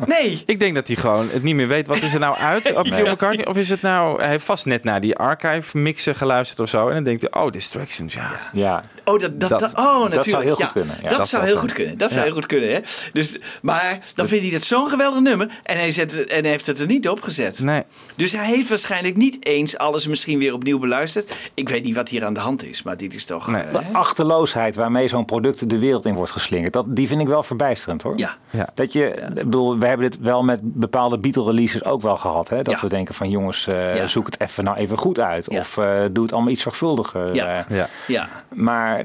Nee. Ik denk dat hij gewoon het niet meer weet. Wat is er nou uit [laughs] op McCartney? Of is het nou... Hij heeft vast net naar die archive mixen geluisterd of zo. En dan denkt hij, oh, Distractions, ja. Ja. Oh, dat, dat, Dat- dat- oh, natuurlijk. zou heel ja. goed kunnen. Ja, dat, dat zou heel goed kunnen. Dat zou heel goed kunnen. Hè? Dus, maar dan vindt hij dat zo'n geweldig nummer. En hij, zet, en hij heeft het er niet op gezet. Nee. Dus hij heeft waarschijnlijk niet eens alles misschien weer opnieuw beluisterd. Ik weet niet wat hier aan de hand is. Maar dit is toch... Nee. eh, De achterloosheid waarmee zo'n product de wereld in wordt geslingerd, dat, die vind ik wel verbijsterend hoor. Ja. Ja. Dat je, ik bedoel, we hebben dit wel met bepaalde Beatle-releases ook wel gehad. Hè? Dat Ja. we denken van jongens, eh, Ja. zoek het even nou even goed uit. Ja. Of eh, doe het allemaal iets zorgvuldiger. Ja. eh. Ja. ja. Maar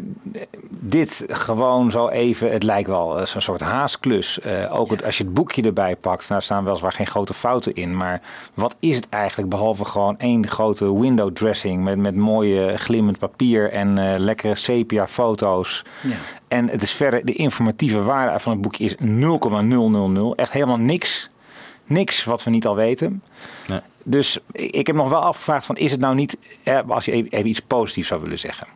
dit gewoon zo even, het lijkt wel zo'n soort haasklus. Eh, ook het, als je het boekje erbij pakt, nou staan weliswaar geen grote fouten in. Maar wat is het eigenlijk behalve gewoon één grote window dressing met, met mooie glimmend papier en eh, lekkere sepia foto's. Ja. En het is verder, de informatieve waarde van het boekje is 0,000. Echt helemaal niks. Niks wat we niet al weten. Nee. Dus ik heb nog wel afgevraagd van is het nou niet, als je even, iets positiefs zou willen zeggen.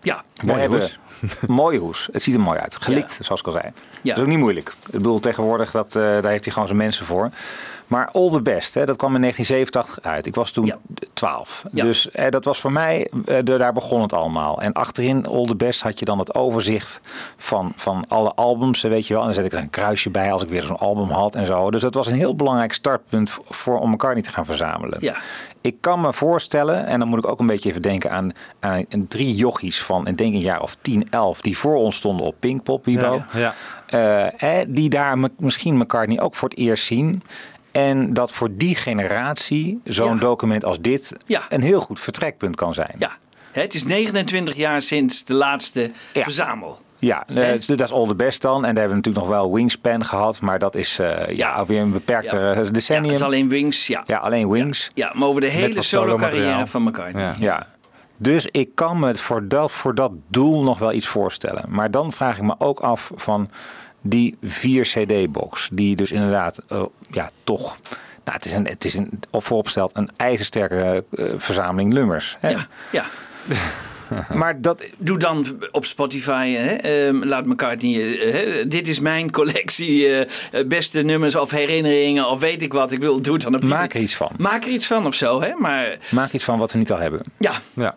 Ja. We Mooie hebben- hoes. [laughs] mooie hoes. Het ziet er mooi uit. Gelikt, Ja. zoals ik al zei. Ja. Dat is ook niet moeilijk. Ik bedoel, tegenwoordig, dat, eh, daar heeft hij gewoon zijn mensen voor. Maar All the Best, hè, dat kwam in 1987 uit. Ik was toen Ja. 12. Ja. Dus eh, dat was voor mij, eh, de- daar begon het allemaal. En achterin All the Best had je dan het overzicht van, van alle albums, weet je wel. En dan zet ik er een kruisje bij als ik weer zo'n album had en zo. Dus dat was een heel belangrijk startpunt voor om elkaar niet te gaan verzamelen. Ja. Ik kan me voorstellen, en dan moet ik ook een beetje even denken aan, aan drie jochies van, ik denk een jaar of 10, 11, die voor ons stonden op Pinkpop, Wiebo. Ja, ja. Eh, eh, die daar misschien McCartney ook voor het eerst zien. En dat voor die generatie zo'n Ja. document als dit Ja. een heel goed vertrekpunt kan zijn. Ja. Hè, Het is 29 jaar sinds de laatste Ja. verzamel. Ja, eh, dus dat is all the best dan. En daar hebben we natuurlijk nog wel Wingspan gehad. Maar dat is eh, ja, Ja. alweer een beperkter Ja. eh, Ja, decennium. het is Ja, alleen Wings. Ja. alleen Wings. Ja, maar over de hele solo-carrière van McCartney. Ja. Ja. Dus ik kan me voor dat, voor dat doel nog wel iets voorstellen. Maar dan vraag ik me ook af van die 4 CD-box. Die dus inderdaad, eh, ja, toch Nou, het is, een, het is een, op vooropgesteld een ijzersterke eh, verzameling nummers. Hè? Ja, ja. [laughs] Maar dat, Doe dan op Spotify, hè, ehm, laat McCartney, eh, hè, dit is mijn collectie eh, eh, beste nummers of herinneringen of weet ik wat. Ik wil, doe het dan op die maak er iets van. Maak er iets van of zo, hè? Maar Maak iets van wat we niet al hebben. ja, Ja.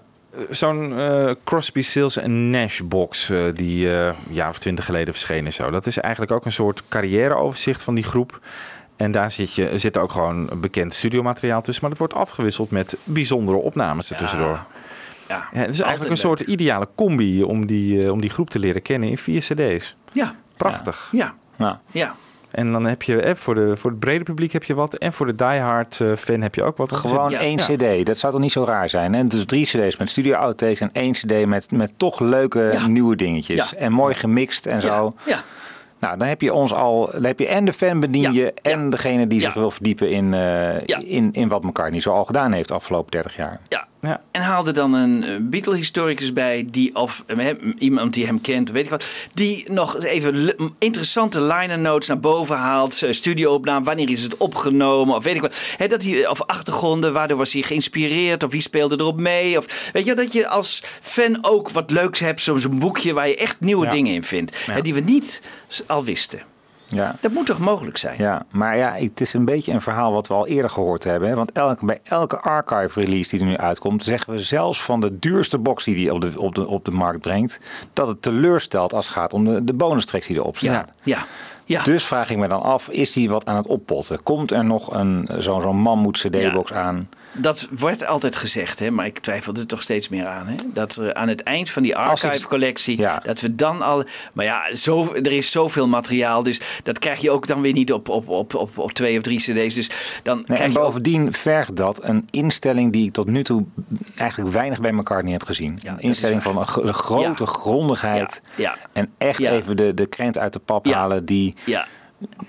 Zo'n eh, Crosby, Stills en Nash box eh, die eh, een jaar of twintig geleden verscheen is zo. Dat is eigenlijk ook een soort carrièreoverzicht van die groep. En daar zit, je, zit ook gewoon bekend studiomateriaal tussen. Maar dat wordt afgewisseld met bijzondere opnames ertussendoor. ja, Ja, het is eigenlijk een soort ideale combi om die, om die groep te leren kennen in vier cd's. Ja, Prachtig. ja, Nou, ja. En dan heb je eh, voor, de, voor het brede publiek heb je wat. En voor de diehard eh, fan heb je ook wat. gewoon Ja. één Ja. cd. Dat zou toch niet zo raar zijn? Hè? Dus drie cd's met studio outtakes en één cd met, met toch leuke Ja. nieuwe dingetjes. Ja. En mooi gemixt en zo. Ja, ja. Nou, dan heb je ons al. Dan heb je en de fan bedien Ja. je en degene die Ja. zich wil verdiepen in, eh, Ja. in, in wat McCartney zo al gedaan heeft de afgelopen 30 jaar. ja. Ja. En haalde dan een eh, Beatle-historicus bij, die, of eh, hem- iemand die hem kent, weet ik wat, die nog even interessante liner notes naar boven haalt. eh, Studioopname, wanneer is het opgenomen, of weet ik wat. Dat hij, of achtergronden, waardoor was hij geïnspireerd, of wie speelde erop mee. Of, weet je, dat je als fan ook wat leuks hebt, zo'n boekje waar je echt nieuwe Ja. dingen in vindt. Hè, die we niet al wisten. Ja. Dat moet toch mogelijk zijn? Ja, maar ja, het is een beetje een verhaal wat we al eerder gehoord hebben. Hè? Want elke, bij elke archive release die er nu uitkomt, zeggen we zelfs van de duurste box die hij op de, op de, op de markt brengt, dat het teleurstelt als het gaat om de, de bonus tracks die erop staan. Ja, ja. Ja. Dus vraag ik me dan af, is die wat aan het oppotten? Komt er nog een zo'n mammoet cd-box aan? Dat wordt altijd gezegd, hè, maar ik twijfel er toch steeds meer aan. Hè? Dat er aan het eind van die archive-collectie, Ja. dat we dan al. Maar ja, zo, er is zoveel materiaal, dus dat krijg je ook dan weer niet op, op, op, op, op twee of drie CD's. Dus dan Nee, krijg en ook- bovendien vergt dat een instelling die ik tot nu toe eigenlijk weinig bij McCartney heb gezien. Ja, een instelling van een, gro- een grote grondigheid. En echt even de, de krent uit de pap halen die... Ja.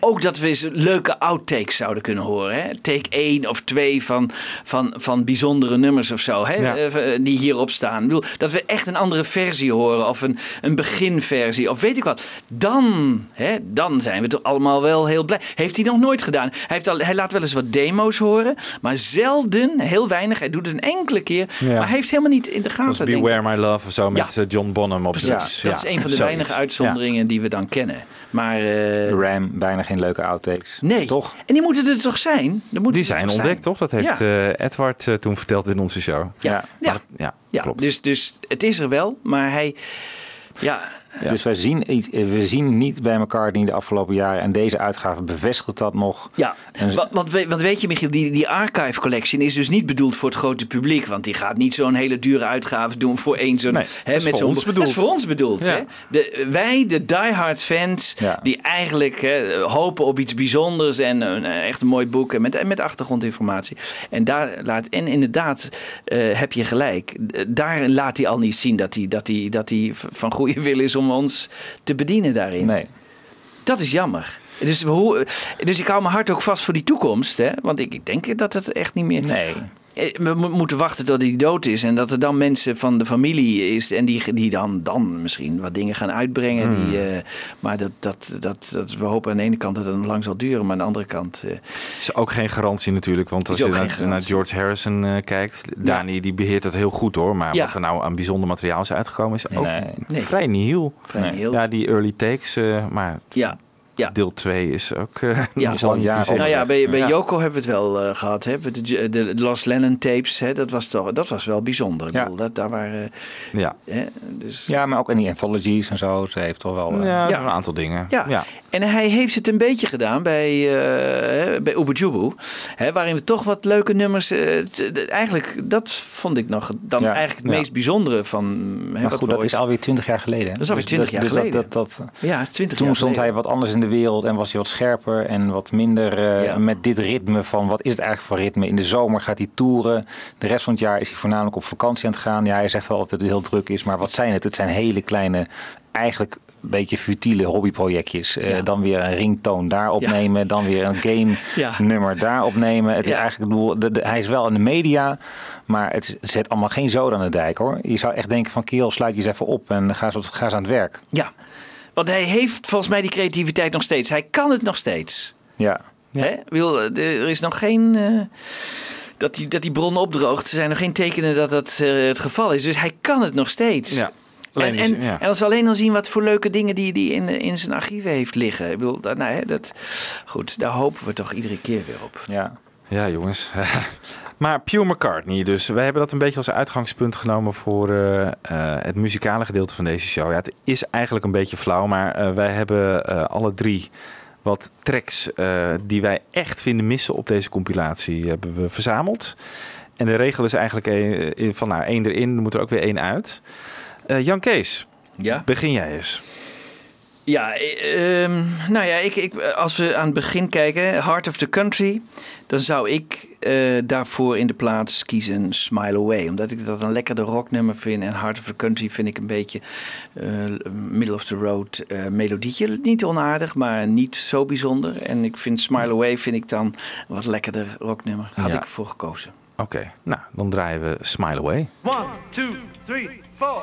Ook dat we eens leuke outtakes zouden kunnen horen. Hè? Take 1 of 2 van, van, van bijzondere nummers of zo. Hè? Ja. Eh, die hierop staan. Ik bedoel, dat we echt een andere versie horen. Of een, een beginversie. Of weet ik wat. Dan, hè, dan zijn we toch allemaal wel heel blij. Heeft hij nog nooit gedaan. Hij, heeft al, hij laat wel eens wat demo's horen. Maar zelden, heel weinig. Hij doet het een enkele keer. Ja. Maar hij heeft helemaal niet in de gaten. Beware My Love of zo met Ja. eh, John Bonham op Precies. dat ja, is een van de zoiets. weinige uitzonderingen die we dan kennen. Maar eh, Ram, bijna geen leuke outtakes. Nee. Toch? En die moeten er toch zijn? Er moeten Die zijn toch ontdekt, toch? Dat heeft Ja. eh, Edward eh, toen verteld in onze show. Ja, ja. Ja, ja. klopt. Dus, dus het is er wel, maar hij. Ja, Dus wij zien, iets- we zien niet bij McCartney de afgelopen jaren... en deze uitgave bevestigt dat nog. ja. En- Want, want, we- want weet je, Michiel, die, die archive collection is dus niet bedoeld voor het grote publiek. Want die gaat niet zo'n hele dure uitgave doen voor één zo'n. Nee, dat is voor zo'n bedoeld. Dat is voor ons bedoeld. Ja. Hè? De, wij, de diehard fans, Ja. die eigenlijk hè, hopen op iets bijzonders en een, eh, echt een mooi boek en met, met achtergrondinformatie. En daar laat, en inderdaad, eh, heb je gelijk. Daar laat hij al niet zien dat hij, dat hij, dat hij van goede wil is om ons te bedienen daarin. Nee. Dat is jammer. Dus, hoe, dus ik hou mijn hart ook vast voor die toekomst. Hè? Want ik, ik denk dat het echt niet meer... Nee. Eh, We mo- moeten wachten tot hij dood is. En dat er dan mensen van de familie is. En die, die dan, dan misschien wat dingen gaan uitbrengen. Hmm. Die, eh, maar dat, dat, dat, dat, we hopen aan de ene kant dat het nog lang zal duren. Maar aan de andere kant... eh, is ook geen garantie natuurlijk. Want als je naar, naar. George Harrison kijkt, Dani die beheert het heel goed hoor. Maar Ja. wat er nou aan bijzonder materiaal is uitgekomen is ook Nee. Nee. vrij nieuw. vrij. Ja, die early takes, maar ja. Ja. deel 2 is ook eh Ja. is al Ja. Nou ja, bij, bij Ja. Joko hebben we het wel eh, gehad. Hè? De, de, de Lost Lennon tapes, hè? Dat, was toch, dat was wel bijzonder. Ik Ja. bedoel, dat, daar waren... Ja, Hè? Dus, Ja, maar ook in die anthologies en zo. Ze heeft toch wel... eh, ja, een aantal dingen. Ja. ja. En hij heeft het een beetje gedaan bij, eh hè, bij Ubujubu. Hè, waarin we toch wat leuke nummers... eh, t- eigenlijk, dat vond ik nog dan Ja. eigenlijk het Ja. meest bijzondere van... Hè, Maar wat goed, dat ooit- is alweer twintig jaar geleden. hè? Dat is alweer Dus 20 jaar dus geleden. Dat, dat, dat, Ja, 20 toen jaar stond hij wat anders in de wereld en was hij wat scherper en wat minder eh, Ja. met dit ritme van wat is het eigenlijk voor ritme. In de zomer gaat hij toeren. De rest van het jaar is hij voornamelijk op vakantie aan het gaan. Ja, hij zegt wel dat het heel druk is, maar wat zijn het? Het zijn hele kleine, eigenlijk een beetje futiele hobbyprojectjes. Eh, dan weer een ringtoon daar opnemen, dan weer een [laughs] game Ja. nummer daar opnemen. Het is eigenlijk, bedoel, de, de- hij is wel in de media, maar het zet allemaal geen zoden aan de dijk hoor. Je zou echt denken van kerel, sluit je eens even op en ga eens, ga eens aan het werk. Ja, want hij heeft volgens mij die creativiteit nog steeds. Hij kan het nog steeds. Ja. Hè? Bedoel, eh, er is nog geen... eh, dat, die, dat die bron opdroogt. Er zijn nog geen tekenen dat dat eh, het geval is. Dus hij kan het nog steeds. Ja. Alleen En, is- en, ja. en als we alleen al zien wat voor leuke dingen die hij in, in zijn archieven heeft liggen. Ik bedoel, dat, nou, hè, dat, goed, daar hopen we toch iedere keer weer op. Ja. Ja, jongens. [laughs] maar Pure McCartney, dus wij hebben dat een beetje als uitgangspunt genomen voor eh, eh, het muzikale gedeelte van deze show. Ja, het is eigenlijk een beetje flauw, maar eh, wij hebben alle drie wat tracks die wij echt vinden missen op deze compilatie hebben we verzameld. En de regel is eigenlijk van nou, één erin, er moet er ook weer één uit. Jan Kees, Ja? begin jij eens. Ja, eh, ehm, nou ja, ik, ik, als we aan het begin kijken, Heart of the Country, dan zou ik eh, daarvoor in de plaats kiezen Smile Away. Omdat ik dat een lekkerder rocknummer vind. En Heart of the Country vind ik een beetje eh, middle of the road eh, melodietje. Niet onaardig, maar niet zo bijzonder. En ik vind Smile Away vind ik dan een wat lekkerder rocknummer. Had Ja. ik ervoor gekozen. Oké, nou dan draaien we Smile Away. One, two, three, four.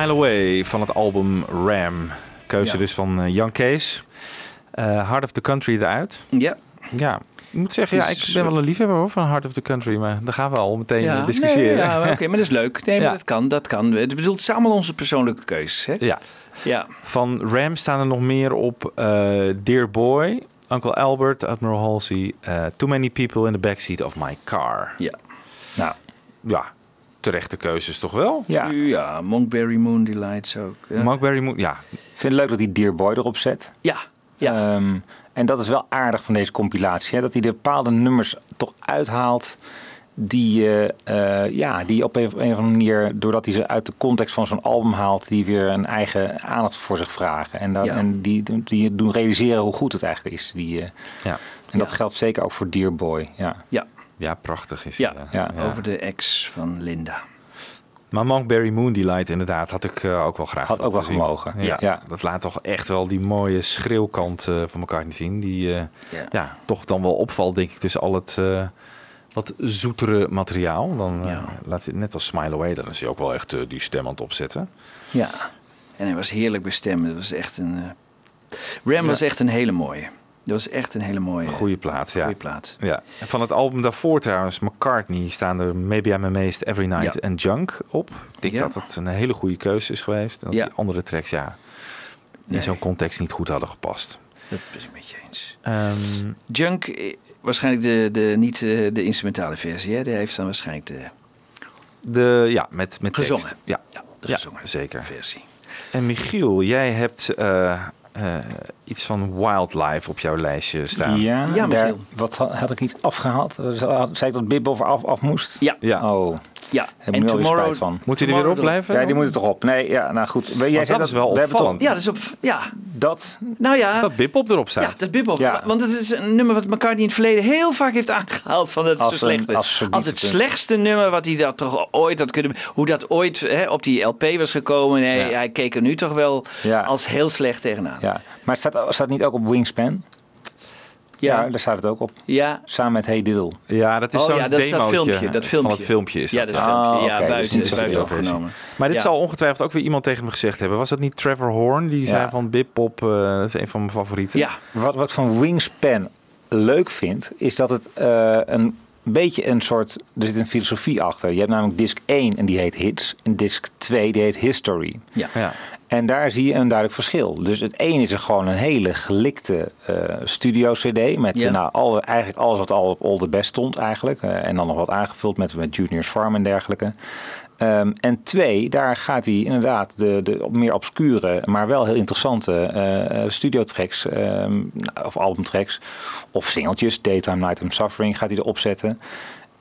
Smile Away van het album Ram. Keuze Ja. dus van eh, Jan Kees. Eh Heart of the Country eruit. Ja. Ja, ik moet zeggen, ja, ik ben wel een liefhebber hoor, van Heart of the Country. Maar daar gaan we al meteen eh, discussiëren. Nee, ja, oké, maar dat is leuk. Nee, maar Ja. dat kan, dat kan. Het zijn allemaal onze persoonlijke keuzes. Hè? Ja. Ja. Van Ram staan er nog meer op eh, Dear Boy, Uncle Albert, Admiral Halsey, eh, Too Many People in the Backseat of My Car. Ja. Nou, Ja, terechte keuzes toch wel? ja. Ik Ja, Monkberry Moon Delights ook. Ja. Monkberry moet, ja, vind het leuk dat hij Dear Boy erop zet. ja. ja. Ehm, en dat is wel aardig van deze compilatie. Hè? Dat hij de bepaalde nummers toch uithaalt. Die, eh, eh, ja, die op een, op een of andere manier, doordat hij ze uit de context van zo'n album haalt, die weer een eigen aandacht voor zich vragen. En, dat, Ja. en die, die doen realiseren hoe goed het eigenlijk is. Die, eh, ja. en dat geldt zeker ook voor Dear Boy. Ja. ja. Ja, prachtig is Ja. die. Ja. over de ex van Linda. Maar Monkberry Moon Delight inderdaad had ik eh, ook wel graag Had ook wel gezien. gemogen. Ja, Ja. Dat laat toch echt wel die mooie schreeuwkant eh, van elkaar niet zien. Die eh, Ja. ja. toch dan wel opvalt, denk ik, tussen al het wat zoetere materiaal. Dan laat hij net als Smile Away, dan is hij ook wel echt die stem aan het opzetten. Ja. En hij was heerlijk bestemd. Dat was echt een... Ram was echt een hele mooie. Dat was echt een hele mooie... Goeie plaat, ja. plaat. Ja, en van het album daarvoor trouwens, McCartney, staan er Maybe I'm Amazed, Every Night Ja. en Junk op. Ik denk Ja. dat het een hele goede keuze is geweest. En dat Ja. die andere tracks, ja, in Nee. zo'n context niet goed hadden gepast. Dat ben ik met je eens. Ehm, Junk, eh, waarschijnlijk de, de, niet eh, de instrumentale versie. Hè? Die heeft dan waarschijnlijk de de, ja, met, met tekst. gezongen. Ja. ja de gezongen zeker. versie. En Michiel, jij hebt eh, eh, iets van Wildlife op jouw lijstje staan. Ja, Ja, daar, wat had, had ik iets afgehaald? Zei ik dat Bib over af, af moest? Ja, Ja. Oh, ja. alweer spijt van. Moet hij er weer op Tomorrow- blijven? Ja, die moet er toch op. Nee, ja, nou goed. Jij dat is wel we toch- opvallend. Ja, dat is op... Ja, Dat, nou ja. Dat Bipop erop staat. Ja, dat Bibop. Ja. Want het is een nummer wat McCartney in het verleden heel vaak heeft aangehaald. Van dat het Als zo een- slecht is. als het slechtste nummer wat hij dat toch ooit had kunnen... Hoe dat ooit hè, op die LP was gekomen. Hij, Ja. hij keek er nu toch wel Ja. als heel slecht tegenaan. ja. Maar het staat, staat niet ook op Wingspan? Ja. Ja, daar staat het ook op. ja. Samen met Hey Diddle. Ja, dat is Oh zo'n ja, dat is dat filmpje, dat filmpje. Van het filmpje is Ja, dat. dat ja. filmpje. Ah, ja, dus buiten, niet zo buiten opgenomen. Maar dit Ja. zal ongetwijfeld ook weer iemand tegen me gezegd hebben. Was dat niet Trevor Horn? Die zei van Bipop, eh dat is een van mijn favorieten. Ja, Wat, wat ik van Wingspan leuk vind, is dat het eh, een beetje een soort... Er zit een filosofie achter. Je hebt namelijk disc 1 en die heet Hits. En disc 2 die heet History. ja. Ja. En daar zie je een duidelijk verschil. Dus het ene is er gewoon een hele gelikte eh, studio-cd. Met Ja. nou, al, eigenlijk alles wat al op All the Best stond eigenlijk. Eh, en dan nog wat aangevuld met, met Juniors Farm en dergelijke. Ehm, en twee, daar gaat hij inderdaad de, de meer obscure, maar wel heel interessante eh, studiotracks ehm, of albumtracks of singeltjes, Daytime, Nighttime Suffering, gaat hij erop zetten.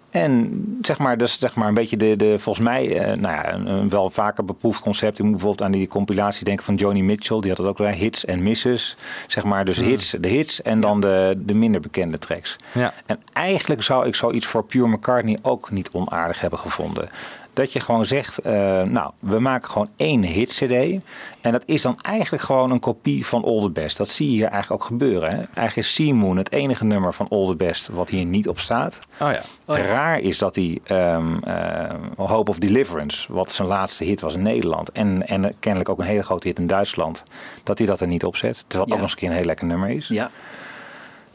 En zeg maar, dus zeg maar een beetje de, de volgens mij, eh, nou ja, een, een wel vaker beproefd concept. Ik moet bijvoorbeeld aan die compilatie denken van Joni Mitchell. Die had het ook wel hits en misses. Zeg maar, dus hits, de hits en dan de, de minder bekende tracks. Ja. En eigenlijk zou ik zoiets voor Pure McCartney ook niet onaardig hebben gevonden. Dat je gewoon zegt, eh, nou, we maken gewoon één hit-cd. En dat is dan eigenlijk gewoon een kopie van All The Best. Dat zie je hier eigenlijk ook gebeuren. Hè? Eigenlijk is Sea Moon het enige nummer van All The Best wat hier niet op staat. Oh ja. Raar is dat hij ehm, ehm, Hope of Deliverance, wat zijn laatste hit was in Nederland. En, en kennelijk ook een hele grote hit in Duitsland. Dat hij dat er niet op zet. Terwijl het Ja. ook nog eens een keer een heel lekker nummer is. ja.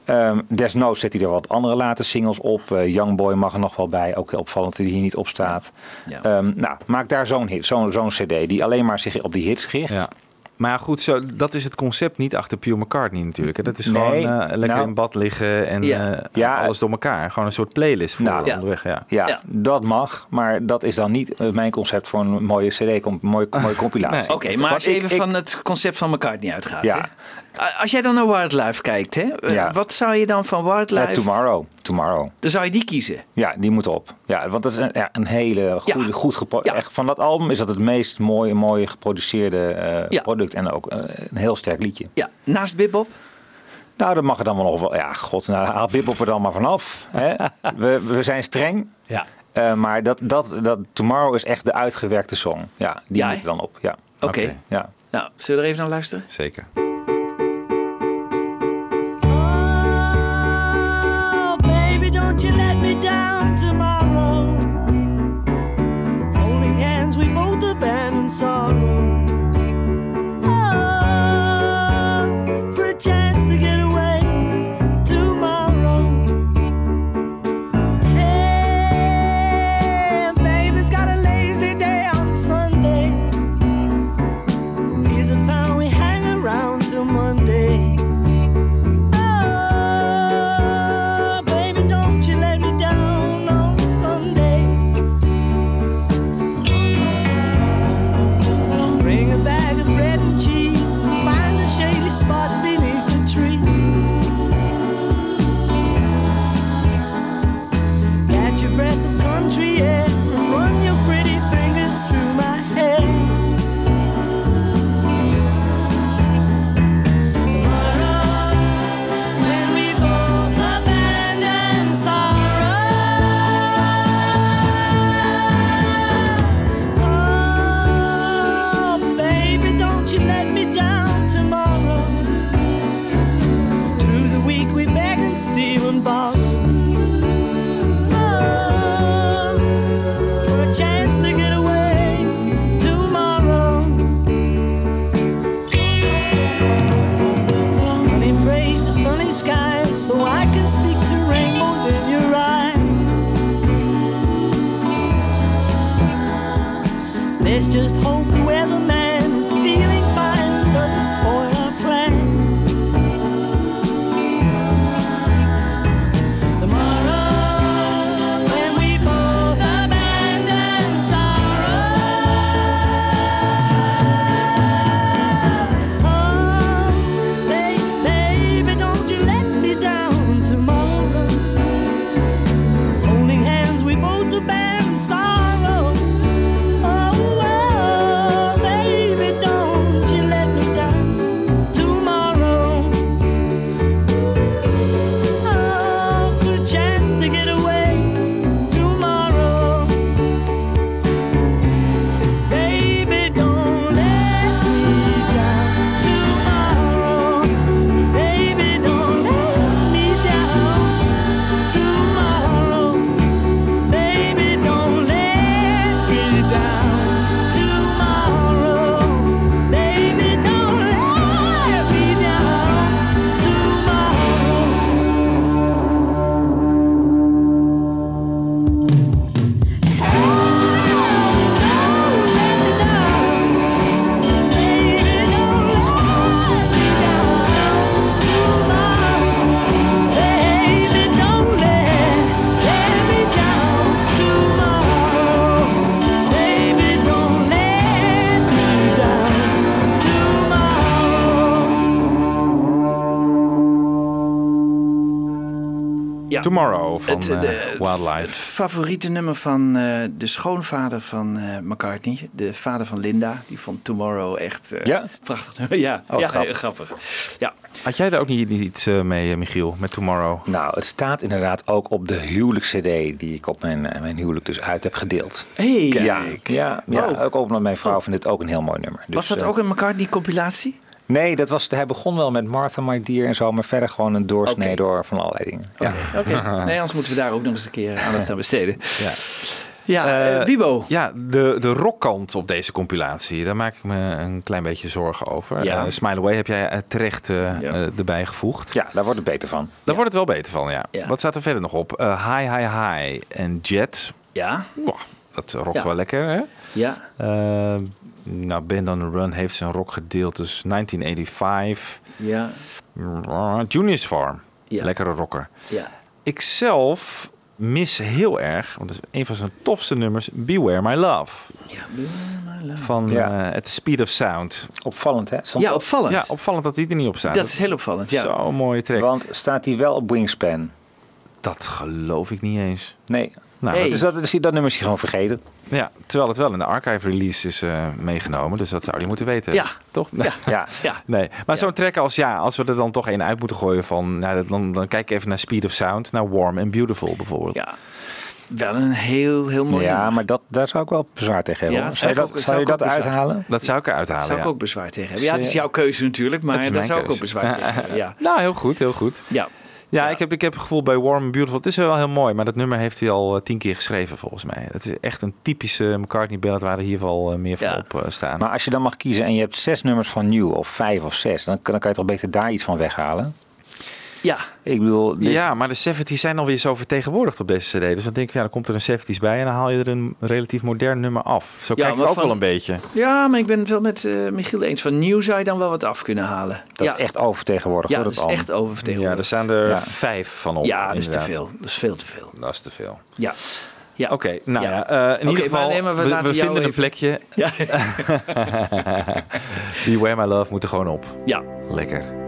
Ehm, desnoods zet hij er wat andere late singles op. Eh, Young Boy mag er nog wel bij. Ook heel opvallend dat hij hier niet op staat. Ja. Ehm, nou, maak daar zo'n hit, zo'n zo'n cd die alleen maar zich op die hits richt. Ja. Maar ja, goed, zo, dat is het concept niet achter Pure McCartney natuurlijk. hè. Dat is Nee, gewoon eh, lekker nou- in bad liggen en Ja. eh, Ja. alles door elkaar. Gewoon een soort playlist voor Nou, ja. onderweg. Ja. Ja, Ja. dat mag. Maar dat is dan niet mijn concept voor een mooie cd, com- mooie, mooie [laughs] compilatie. Nee. Oké, maar Want als je even ik- van het concept van McCartney uitgaat. Ja. hè? Als jij dan naar Wildlife kijkt, hè? eh, Ja. wat zou je dan van Eh, Wildlife... tomorrow. Tomorrow. dan zou je die kiezen. Ja, die moet op. Ja, want dat is een, ja, een hele goede, Ja. goed gepro- Ja. echt Van dat album is dat het meest mooie, mooie geproduceerde eh, Ja. product. En ook eh, een heel sterk liedje. Ja, naast Bebop. Nou, dat mag er dan wel nog wel. Ja, god, nou, haal Bip er dan maar vanaf. Hè? [laughs] We, we zijn streng. Ja. Eh, maar dat, dat, dat Tomorrow is echt de uitgewerkte song. Ja, die Ja, moet er dan op. Ja. Oké. Oké. Ja. Nou, zullen we er even naar luisteren? Zeker. You let me down tomorrow. Holding hands, we both abandon sorrow. just hold Tomorrow van Het, eh, eh, de- Wildlife. Het favoriete nummer van eh, de schoonvader van eh, McCartney. De vader van Linda. Die vond Tomorrow echt eh, Ja? prachtig nummer. [laughs] Ja, Oh, ja grappig. Ja. Had jij daar ook niet, niet iets mee, Michiel, met Tomorrow? Nou, het staat inderdaad ook op de huwelijk-cd die ik op mijn, mijn huwelijk dus uit heb gedeeld. Hey, Ja, ja, ja Wow. ook omdat mijn vrouw vindt dit ook een heel mooi nummer. Dus, Was dat ook een McCartney-compilatie? Nee, dat was, hij begon wel met Martha My Dear en zo, maar verder gewoon een doorsnee door van allerlei dingen. Ja. Oké, nee, anders moeten we daar ook nog eens een keer aandacht aan besteden. Ja. Ja, eh, Eh, Wibo. Ja, de, de rockkant op deze compilatie, daar maak ik me een klein beetje zorgen over. Ja. Eh, Smile Away heb jij terecht Ja. erbij gevoegd. ja, daar wordt het beter van. Daar wordt het wel beter van, ja. Ja. Wat staat er verder nog op? Eh, high, High, High en Jet. Ja, Boah, dat rokt Ja. wel lekker, hè? ja. Eh, nou, Band on the Run heeft zijn rockgedeeltes 1985. Ja, Uh, Junior's Farm. Ja. Lekkere rocker. ja. Ik zelf mis heel erg, want dat is een van zijn tofste nummers, Beware My Love. Ja, my love. Van Ja. eh, At the Speed of Sound. Opvallend, hè? Ja opvallend. Ja, opvallend dat die er niet op staat. dat is heel opvallend, ja. Zo'n mooie track. Want staat hij wel op Wingspan? Dat geloof ik niet eens. Nee. Nou, Hey. Dus dat, dus dat nummer is hij gewoon vergeten. Ja, terwijl het wel in de archive release is eh, meegenomen. Dus dat zou hij moeten weten. Ja. Toch? Ja. [laughs] Ja. Ja. Nee, maar zo'n track als ja, als we er dan toch één uit moeten gooien van, nou, dan, dan kijk ik even naar Speed of Sound, naar Warm and Beautiful bijvoorbeeld. ja. Wel een heel, heel mooi Ja, nummer. maar dat, daar zou ik wel bezwaar tegen hebben. Ja, zou zou je dat, ook- zou je dat uithalen? Dat zou ik eruit halen. Zou ik ja. ook bezwaar tegen hebben. Ja, het is jouw keuze natuurlijk, maar daar zou ik ook bezwaar tegen hebben. Ja. [laughs] Nou, heel goed, heel goed. Ja. Ja. Ik, heb, ik heb het gevoel bij Warm Beautiful. Het is wel heel mooi, maar dat nummer heeft hij al eh, tien keer geschreven volgens mij. Het is echt een typische McCartney-ballad waar er hier wel eh, meer van Ja. op eh, staan. Maar als je dan mag kiezen en je hebt zes nummers van New of vijf of zes, dan, kan- dan kan je toch beter daar iets van weghalen? Ja, Ik bedoel, dit- Ja, maar de 70s zijn alweer zo vertegenwoordigd op deze CD. Dus dan denk ik, ja, dan komt er een 70s bij en dan haal je er een relatief modern nummer af. Zo Ja, kijk ik ook van- wel een beetje. ja, maar ik ben het wel met eh, Michiel eens. Van nieuw zou je dan wel wat af kunnen halen. dat ja. is echt overtegenwoordigd. Ja, hoor, dat is echt Ja, oververtegenwoordigd. er staan er Ja. vijf van op. Ja, dat is te veel. Dat is veel te veel. Dat is te veel. Ja. Ja. Oké, nou Ja. ja, eh, in ieder geval, maar nee, maar we vinden een plekje. Ja. [laughs] Beware My Love moet er gewoon op. ja. Lekker.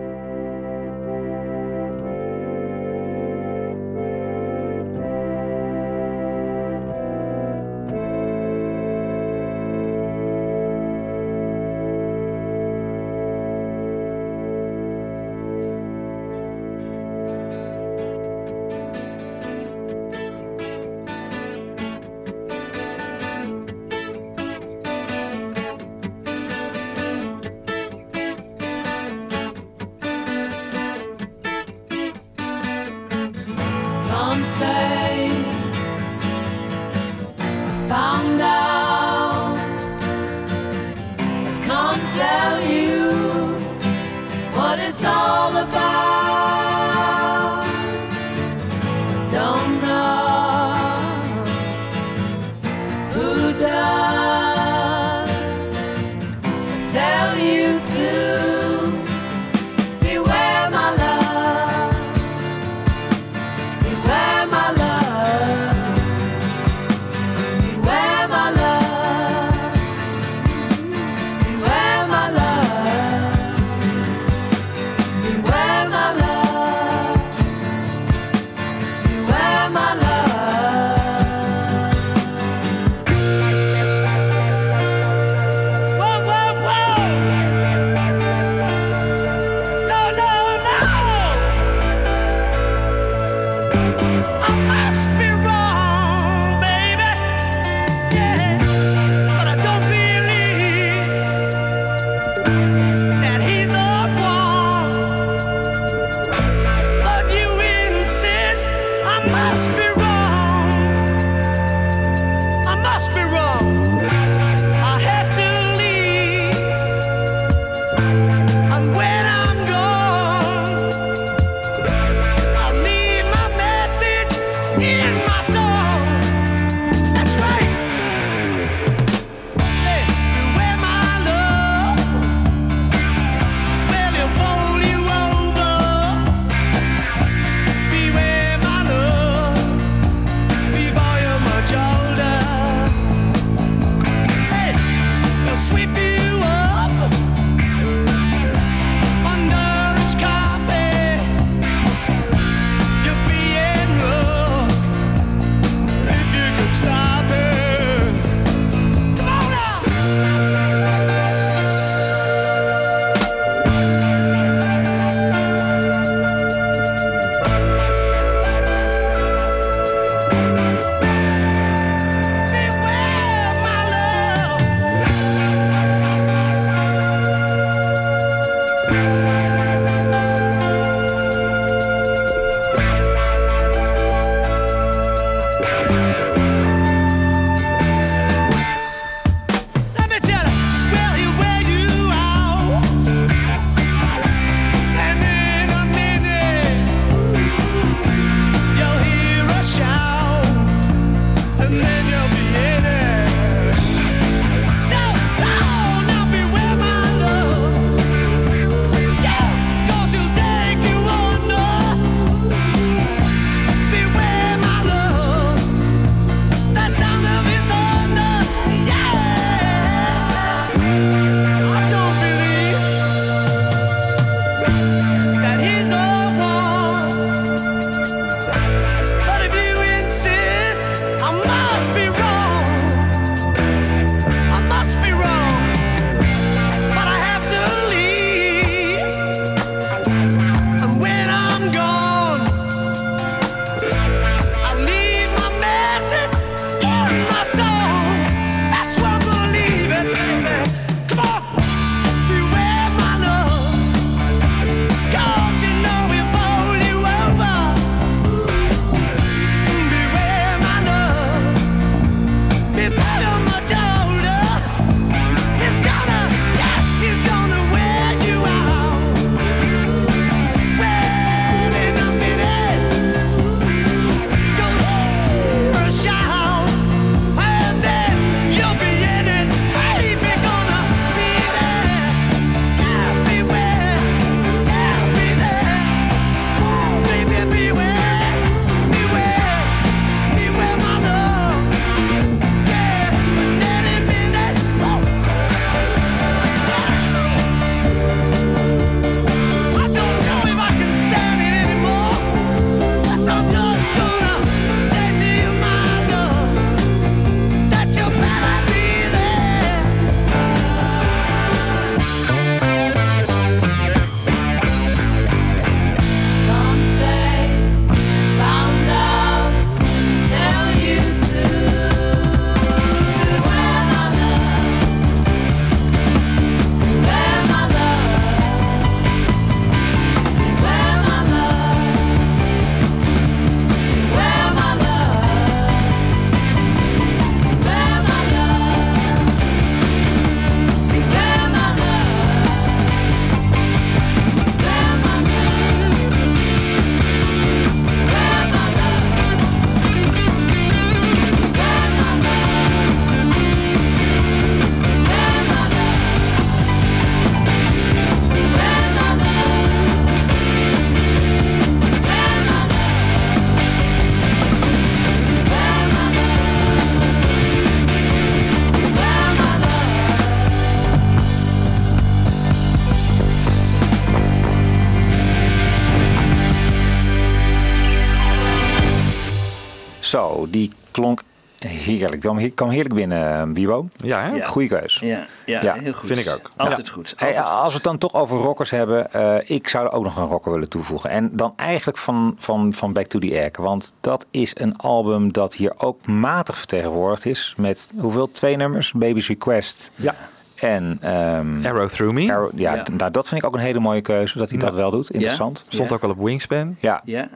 Heerlijk. Die kwam, he- kwam heerlijk binnen, eh, Bibo. Ja, hè? Ja. Goeie keus. Ja, ja, Ja, heel goed. vind ik ook. Altijd goed. Altijd als we het dan toch over rockers hebben, eh, ik zou er ook nog een rocker willen toevoegen. En dan eigenlijk van, van, van Back to the Egg. Want dat is een album dat hier ook matig vertegenwoordigd is. Met hoeveel? Twee nummers? Baby's Request. Ja. En ehm, Arrow Through Me. Arrow- ja, Nou, dat vind ik ook een hele mooie keuze. Dat hij dat wel doet. Interessant. Stond ook al op Wingspan. Ja. Ja.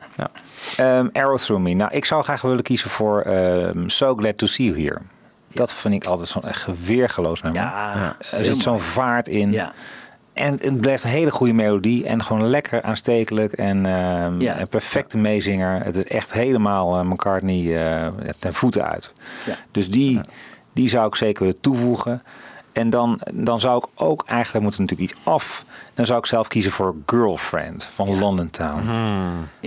Ehm, Arrow Through Me. Nou, ik zou graag willen kiezen voor ehm, So Glad to See You Here. Dat vind ik altijd zo'n echt weergeloos nummer. Ja, Er zit zo'n vaart in. Ja. En het blijft een hele goede melodie. En gewoon lekker aanstekelijk. En ehm, Ja. een perfecte meezinger. Het is echt helemaal eh, McCartney eh, ten voeten uit. Ja. Dus die, die zou ik zeker willen toevoegen. En dan, dan zou ik ook eigenlijk, moeten natuurlijk iets af. Dan zou ik zelf kiezen voor Girlfriend van London Town.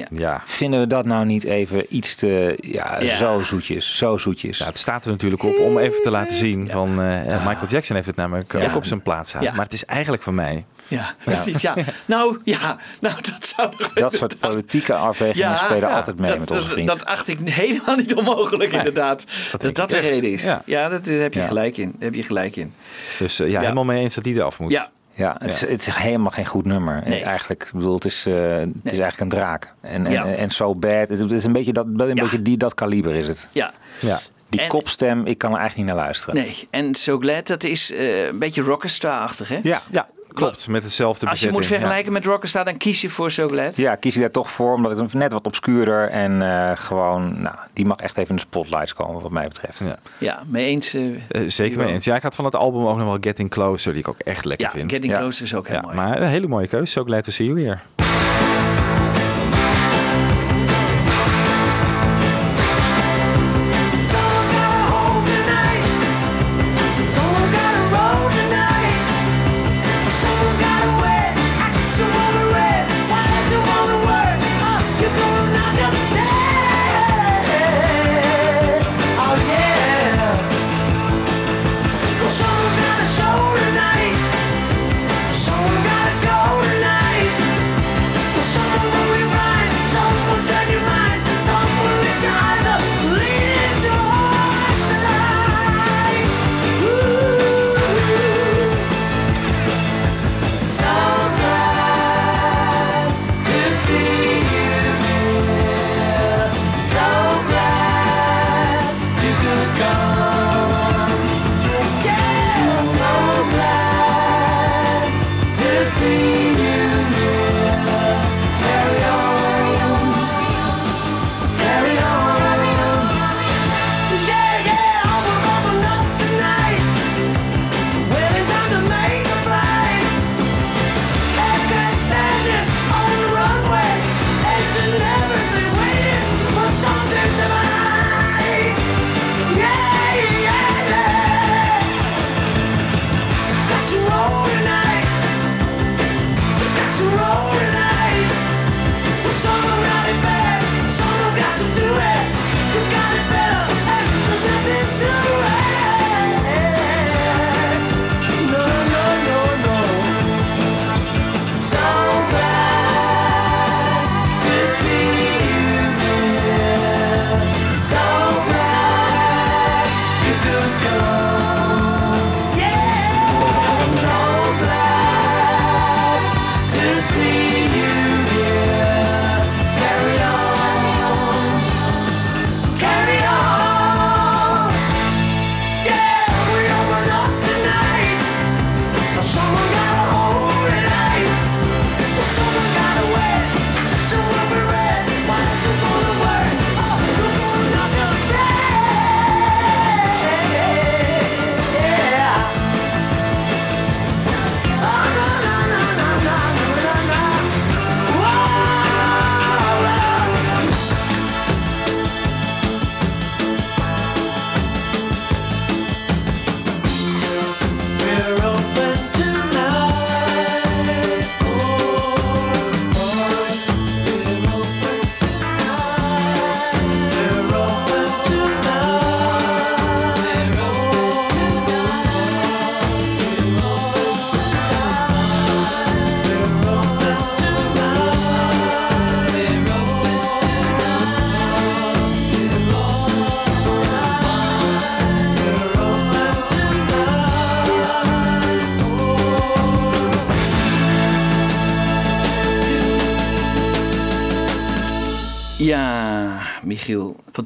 Ja. Vinden we dat nou niet even iets te, ja, Ja. zo zoetjes, zo zoetjes. Ja, het staat er natuurlijk op om even te laten zien van eh, Michael Jackson heeft het namelijk Ja. ook op zijn plaats staan. Ja. Maar het is eigenlijk van mij. Ja, precies. [laughs] Ja. Nou, ja, nou, dat zou nog dat soort politieke afwegingen spelen altijd mee dat, met onze dat, dat acht ik helemaal niet onmogelijk, inderdaad. Dat dat, ik de reden is. Ja, Ja. dat, daar heb je gelijk in. Daar heb je gelijk in. Dus eh, ja, helemaal mee eens dat die eraf moet. Ja, Ja, het, Is, het is helemaal geen goed nummer. Nee. Eigenlijk, ik bedoel, het is, eh, het is eigenlijk een draak. En, en, Ja. en So Bad, het is een beetje dat, een Ja. beetje die, dat kaliber is het. ja. Ja. Die En- kopstem, ik kan er eigenlijk niet naar luisteren. Nee, en So Glad, dat is eh, een beetje Rockestar-achtig, hè? Ja. Ja, klopt. Met hetzelfde Als je bezetting. moet vergelijken met Rockestar, dan kies je voor So Glad. Ja, kies je daar toch voor, omdat ik net wat obscuurder en eh, gewoon, nou, die mag echt even in de spotlights komen, wat mij betreft. Ja. Ja, mee eens. eh, Eh, zeker mee eens. Ja, ik had van het album ook nog wel Getting Closer, die ik ook echt lekker ja, vind. Getting Ja. Closer is ook heel ja, mooi. maar een hele mooie keuze. So glad to see you here.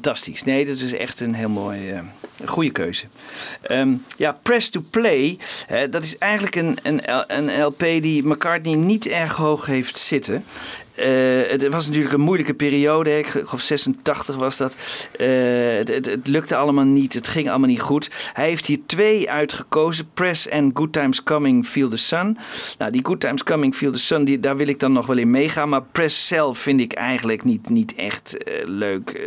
Fantastisch. Nee, dat is echt een heel mooi, eh, goede keuze. Ehm, ja, Press to Play, dat is eigenlijk een, een, een LP die McCartney niet erg hoog heeft zitten. Eh, het was natuurlijk een moeilijke periode. Ik geloof 86 was dat. Eh, het, het, het lukte allemaal niet. Het ging allemaal niet goed. Hij heeft hier twee uitgekozen. Press en Good Times Coming, Feel the Sun. Nou, die Good Times Coming, Feel the Sun, die, daar wil ik dan nog wel in meegaan. Maar Press zelf vind ik eigenlijk niet, niet echt eh, leuk.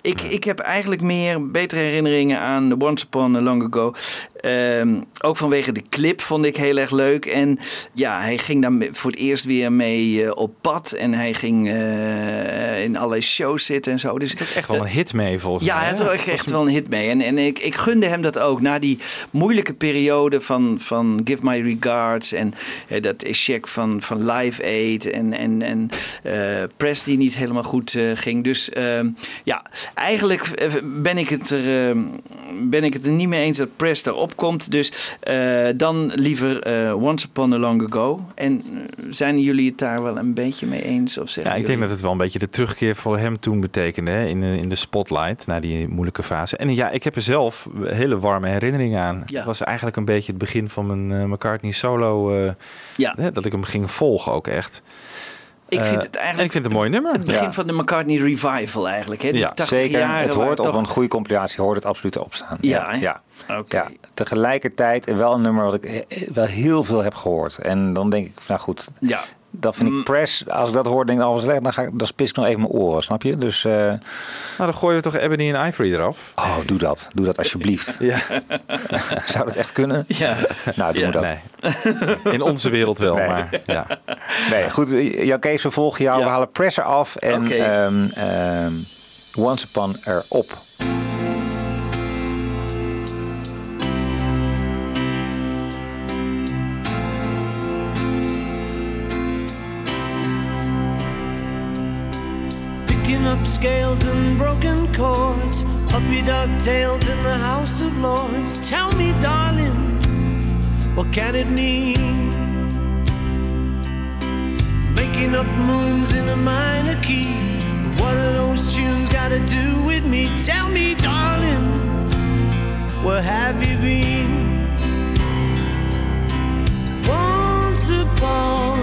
Ik, ik heb eigenlijk meer betere herinneringen aan Once Upon a Long Ago. Ehm, ook vanwege de clip vond ik heel erg leuk. En ja, hij ging daar voor het eerst weer mee eh, op pad. En hij ging eh, in allerlei shows zitten en zo. Dus Dat is echt wel een hit mee volgens ja, mij. hij hè? had ook echt wel een hit mee. En, en ik, ik gunde hem dat ook. Na die moeilijke periode van, van Give My Regards. En dat check van, van Live Aid. En, en, en eh, Press die niet helemaal goed ging. Dus ehm, ja, eigenlijk ben ik, het er, ehm, ben ik het er niet mee eens dat Press erop komt. Dus eh, dan liever eh, Once Upon a Long Ago. En eh, zijn jullie het daar wel een beetje mee eens? Of zeggen Ja, ik denk dat het wel een beetje de terugkeer voor hem toen betekende hè, in, de- in de spotlight na die moeilijke fase. En ja, ik heb er zelf hele warme herinneringen aan. Ja. Het was eigenlijk een beetje het begin van mijn McCartney solo, Ja. hè, dat ik hem ging volgen ook echt. Ik vind Eh, het eigenlijk en ik vind het een mooi nummer. Het begin Ja. van de McCartney revival eigenlijk. Hè? Die Ja, 80 Zeker, jaren het hoort op toch- een goede compilatie hoort het absoluut op staan. Ja, ja. Oké. Ja, tegelijkertijd wel een nummer wat ik wel heel veel heb gehoord. En dan denk ik, nou goed, Ja. Dat vind Mm. ik press. Als ik dat hoor, denk ik, oh, wat slecht, dan, ga ik, dan spits ik nog even mijn oren, snap je? Dus, eh, Nou, dan gooien we toch Ebony en Ivory eraf. oh, doe dat. Doe dat alsjeblieft. [laughs] Ja, [laughs] Zou dat echt kunnen? Ja. Nou, doe Ja, we dat. nee. In onze wereld wel, Nee. maar ja. Nee, goed. Jan Kees, we volgen jou. Ja. We halen Pressure af en ehm, ehm, Once Upon erop. Scales and broken chords, puppy dog tails in the House of Lords. Tell me, darling, what can it mean? Making up moons in a minor key. What are those tunes got to do with me? Tell me, darling, where have you been? Once upon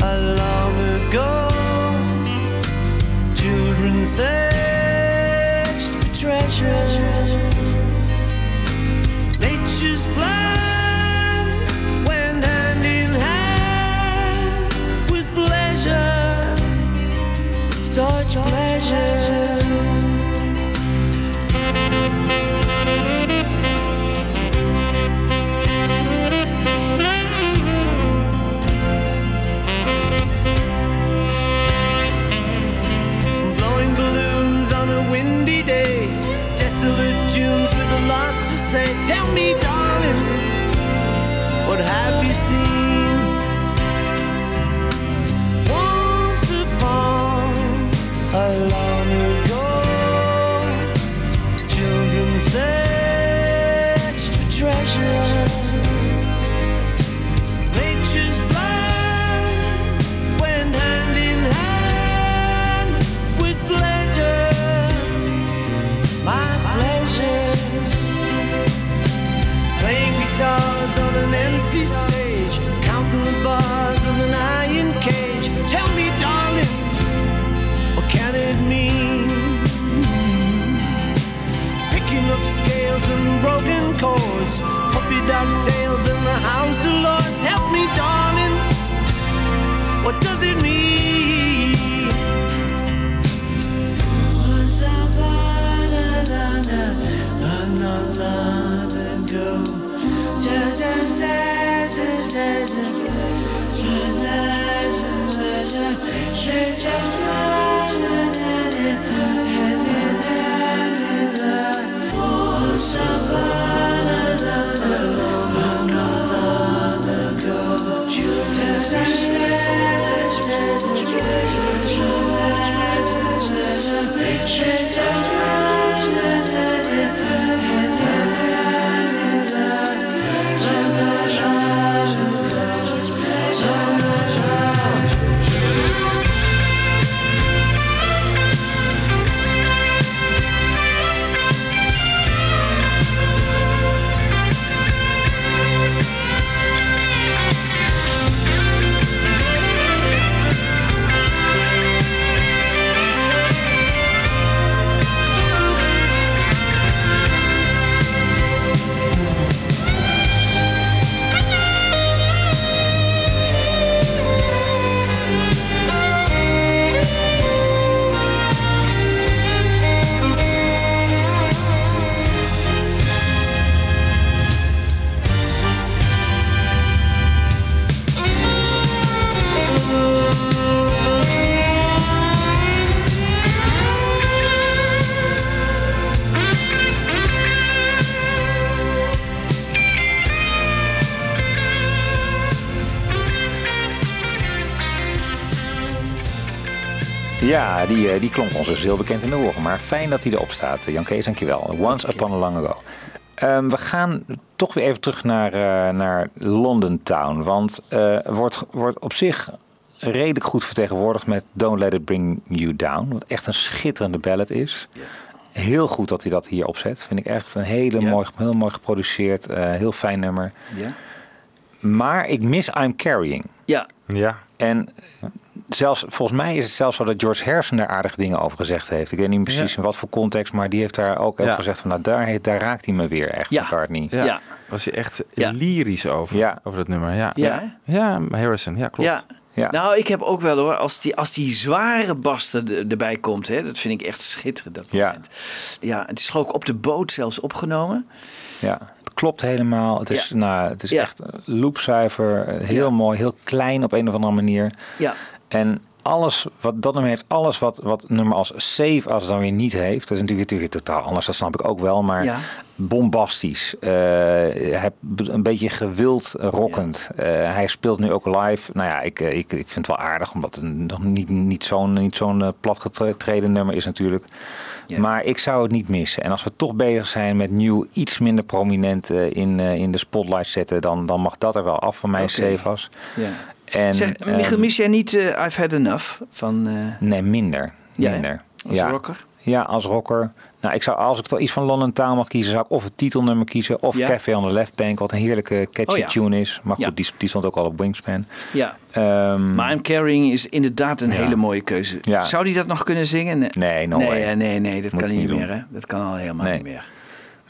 a long ago children searched for treasure. Nature's plan went hand in hand with pleasure, such pleasure. Say. Tell me, Happy Ducktails in the House of Lords. Help me, darling. What does it mean? Was I born not long ago? Just as as as as as just running in and in and in the oh, somebody treasure, treasure, treasure, die klonk ons dus heel bekend in de oren. Maar fijn dat hij erop staat. Jan Kees, dankjewel. Once upon a long ago. Ehm, we gaan toch weer even terug naar, eh, naar London Town. Want eh wordt, wordt op zich redelijk goed vertegenwoordigd met Don't Let It Bring You Down. Wat echt een schitterende ballad is. Heel goed dat hij dat hier opzet. Vind ik echt een hele mooi, heel mooi geproduceerd. eh, heel fijn nummer. Ja. Maar ik mis I'm Carrying. Ja. Ja. En zelfs, volgens mij is het zelfs zo dat George Harrison daar aardige dingen over gezegd heeft. Ik weet niet precies Ja. in wat voor context, maar die heeft daar ook over Ja. gezegd van nou daar, daar raakt hij me weer echt, Ja. McCartney. Ja. Ja. Was je echt Ja. lyrisch over, Ja. over dat nummer. Ja. Ja. Ja, Harrison. Ja, klopt. Ja. Ja. Nou, ik heb ook wel hoor, als die, als die zware bas er, erbij komt, hè, dat vind ik echt schitterend. Dat Ja. moment. ja, het is ook op de boot zelfs opgenomen. Ja, het klopt helemaal. Het is, Ja. nou, het is Ja. echt loopzuiver, eh, heel Ja. mooi, heel klein op een of andere manier. Ja, En alles wat dat nummer heeft, alles wat, wat nummer als Save als het dan weer niet heeft, dat is natuurlijk, natuurlijk totaal anders, dat snap ik ook wel, maar Ja. bombastisch, eh, hij, een beetje gewild rockend. Eh, hij speelt nu ook live. Nou ja, ik, eh, ik, ik vind het wel aardig, omdat het nog niet, niet zo'n niet zo'n platgetreden nummer is natuurlijk. Ja. Maar ik zou het niet missen. En als we toch bezig zijn met nieuw iets minder prominent in, in de spotlight zetten, dan, dan mag dat er wel af van mij, Oké. Save als. En, Zeg, ehm, Michiel, mis jij niet eh, I've Had Enough van eh Nee, minder. Ja? Minder. als ja. rocker? Ja, als rocker. Nou, ik zou, als ik toch iets van London Town mag kiezen, zou ik of het titelnummer kiezen of Ja. Café on the Left Bank, wat een heerlijke catchy Oh ja. tune is. Maar goed, Ja. die, die stond ook al op Wingspan. Ja. Ehm, Maar I'm Carrying is inderdaad een hele mooie keuze. Zou die dat nog kunnen zingen? Nee, Nee, no nee, nee, nee, dat Moet kan niet niet meer. Hè? Dat kan al helemaal Nee. niet meer.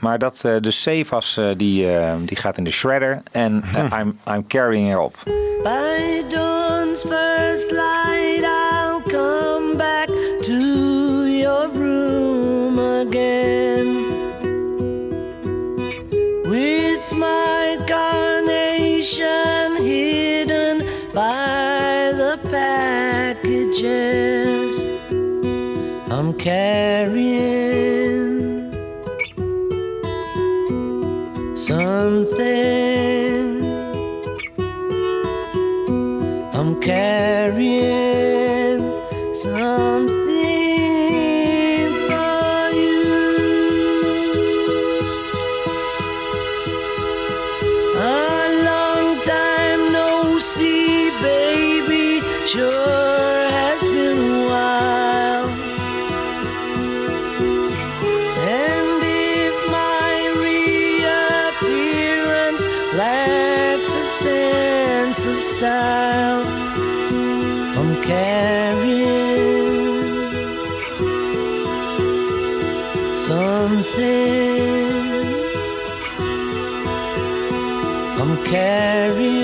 Maar dat, eh de Sevas, eh die, eh, die gaat in de shredder en [laughs] I'm, I'm carrying erop. By dawn's first light, I'll come back to your room again with my carnation hidden by the packages. I'm carrying something. I'm carrying something for you. A long time no see, baby. Sure lacks a sense of style, I'm carrying something. I'm carrying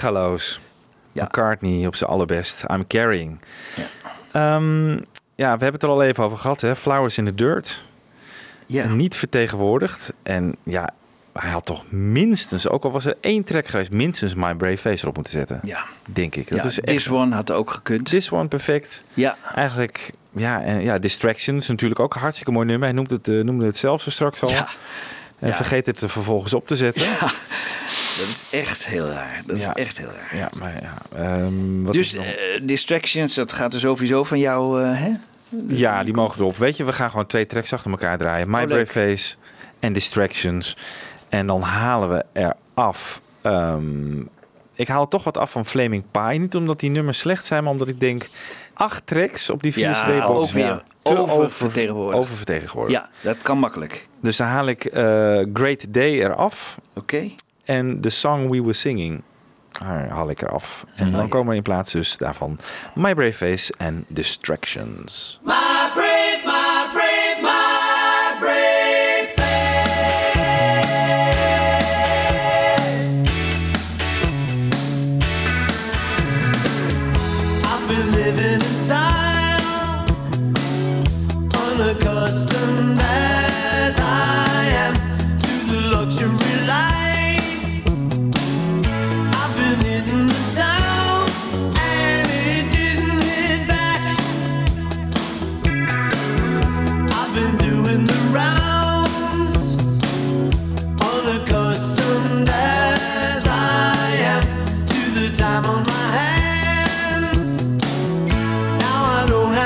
weergaloos. Ja. McCartney op zijn allerbest. I'm carrying. Ehm, ja, we hebben het er al even over gehad. Hè? Flowers in the Dirt. Ja. Niet vertegenwoordigd. En ja, hij had toch minstens, ook al was er één track geweest, minstens My Brave Face erop moeten zetten. Ja. Denk ik. Dat ja, is echt, This One had ook gekund. This one perfect. Ja. Eigenlijk ja, en, ja, Distractions natuurlijk ook een hartstikke mooi nummer. Hij noemde het, eh, noemde het zelf zo straks al. Ja. En Ja. vergeet het er vervolgens op te zetten. Ja, Dat is echt heel raar. Dat Ja. is echt heel raar. maar ja. ehm, wat dus eh, Distractions, dat gaat er sowieso van jou, eh, hè? ja, die mogen erop. Weet je, we gaan gewoon twee tracks achter elkaar draaien. My Oh, Brave. Face en Distractions. En dan halen we er af. ehm, ik haal toch wat af van Flaming Pie. Niet omdat die nummers slecht zijn, maar omdat ik denk... Acht tracks op die vier Ja, ook weer oververtegenwoordigd. oververtegenwoordigd. Ja, dat kan makkelijk. Dus dan haal ik eh, Great Day eraf. Oké. En The Song We Were Singing haal ik eraf. En Oh, dan ja. komen er in plaats dus daarvan My Brave Face en Distractions. My brave, my brave,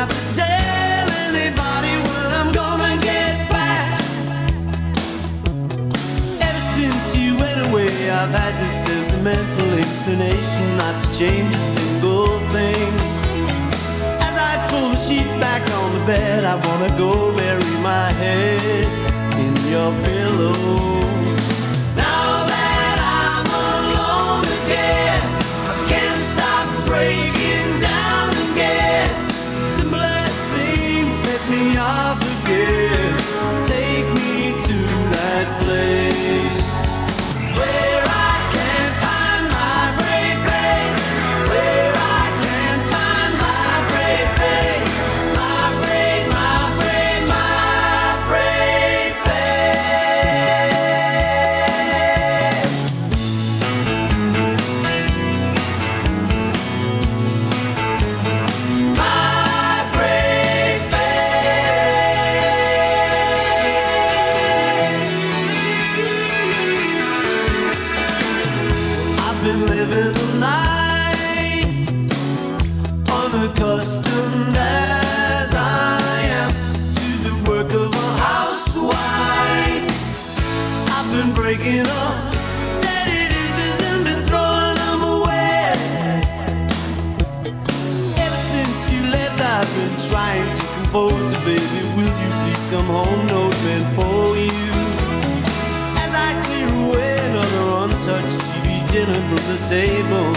I've to tell anybody what I'm gonna get back Ever since you went away. I've had this sentimental inclination not to change a single thing. As I pull the sheet back on the bed, I wanna go bury my head in your pillow. table.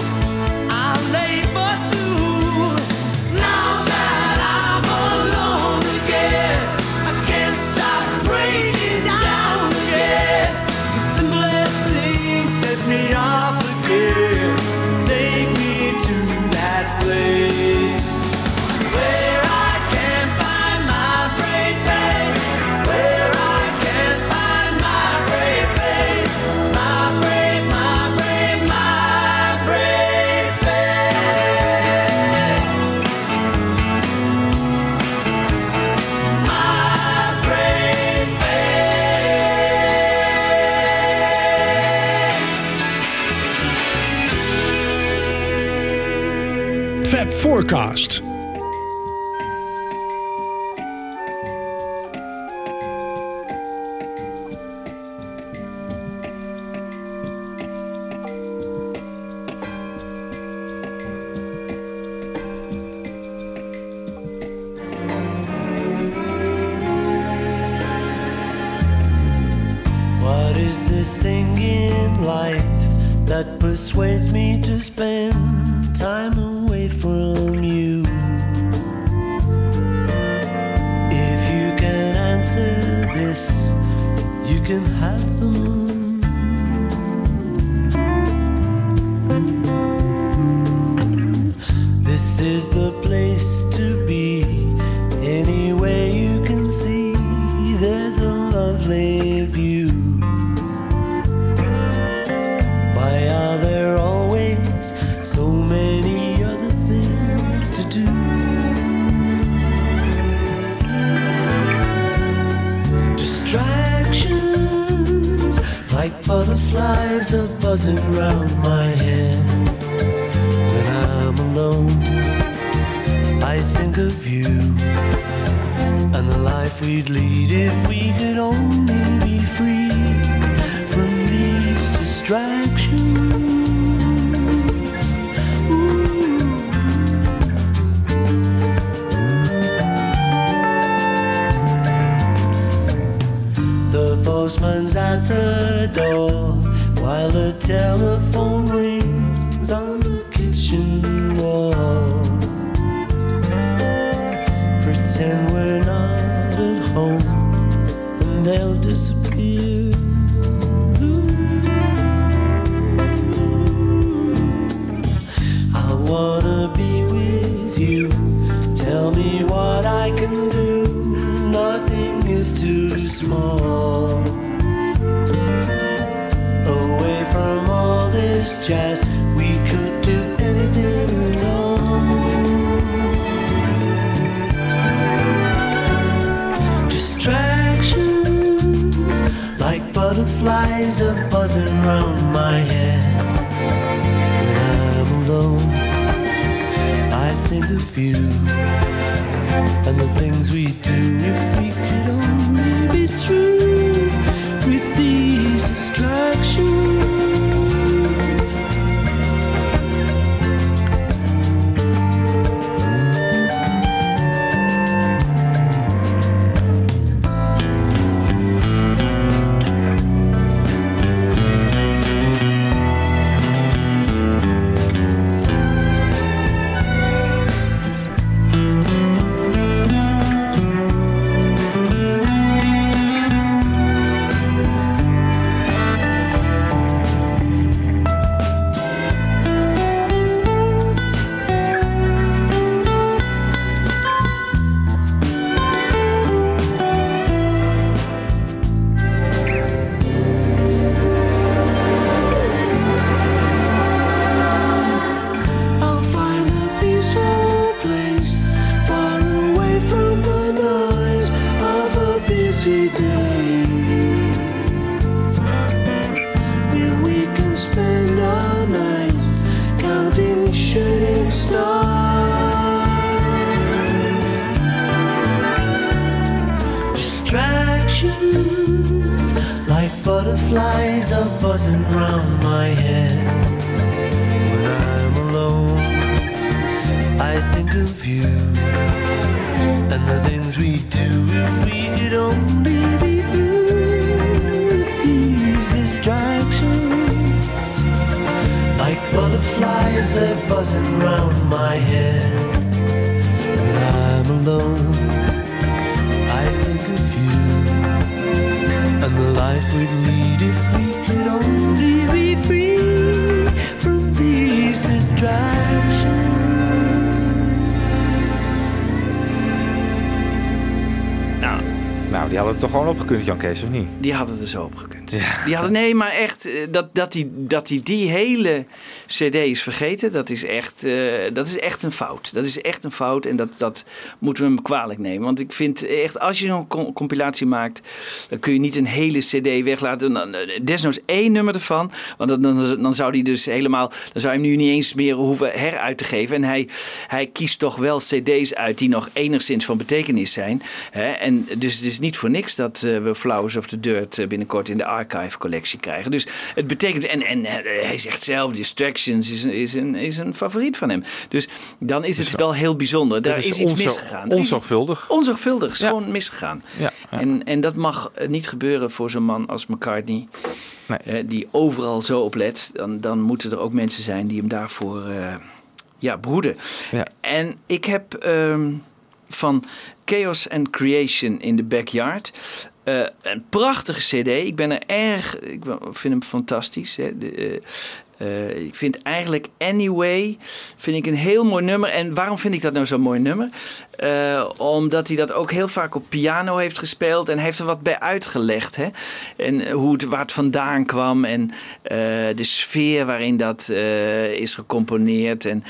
Butterflies are buzzing round my head. When I'm alone, I think of you and the life we'd lead if we could only be free from these distractions. Ooh. The postman's at the door while the telephone rings butterflies are buzzing round my head. When I'm alone, I think of you and the things we do if we could Nou, die hadden het toch gewoon opgekund, Jan Kees, of niet? die had het er zo op gekund. Die hadden, nee, maar echt, eh, dat, dat, hij, dat hij die hele CD is vergeten, dat is, echt, eh, dat is echt een fout. Dat is echt een fout en dat, dat moeten we hem kwalijk nemen. Want ik vind echt, als je zo'n com- compilatie maakt, dan kun je niet een hele CD weglaten. Eh, desnoods één nummer ervan, want dan, dan, dan zou hij dus helemaal, dan zou je hem nu niet eens meer hoeven heruit te geven. En hij, hij kiest toch wel CD's uit die nog enigszins van betekenis zijn. Hè? En dus het is niet voor niks dat eh, we Flowers of the Dirt eh, binnenkort in de archive collectie krijgen. Dus het betekent, en, en eh, hij zegt zelf, Distractions is, een- is, een, is een favoriet van hem. Dus dan is het wel heel bijzonder. Daar is, is iets misgegaan. Onzorgvuldig. Onzorgvuldig, Ja. gewoon misgegaan. Ja, ja. En, en dat mag niet gebeuren voor zo'n man als McCartney. Nee. die overal zo op let. Dan, dan moeten er ook mensen zijn die hem daarvoor eh, ja, behoeden. Ja. En ik heb ehm, van Chaos and Creation in the Backyard. eh, een prachtige CD. Ik ben er erg. Ik vind hem fantastisch. Hè. De, Eh, ik vind eigenlijk Anyway vind ik een heel mooi nummer. En waarom vind ik dat nou zo'n mooi nummer? Eh, omdat hij dat ook heel vaak op piano heeft gespeeld. En heeft er wat bij uitgelegd. Hè? En hoe het, waar het vandaan kwam. En eh, de sfeer waarin dat is gecomponeerd. En,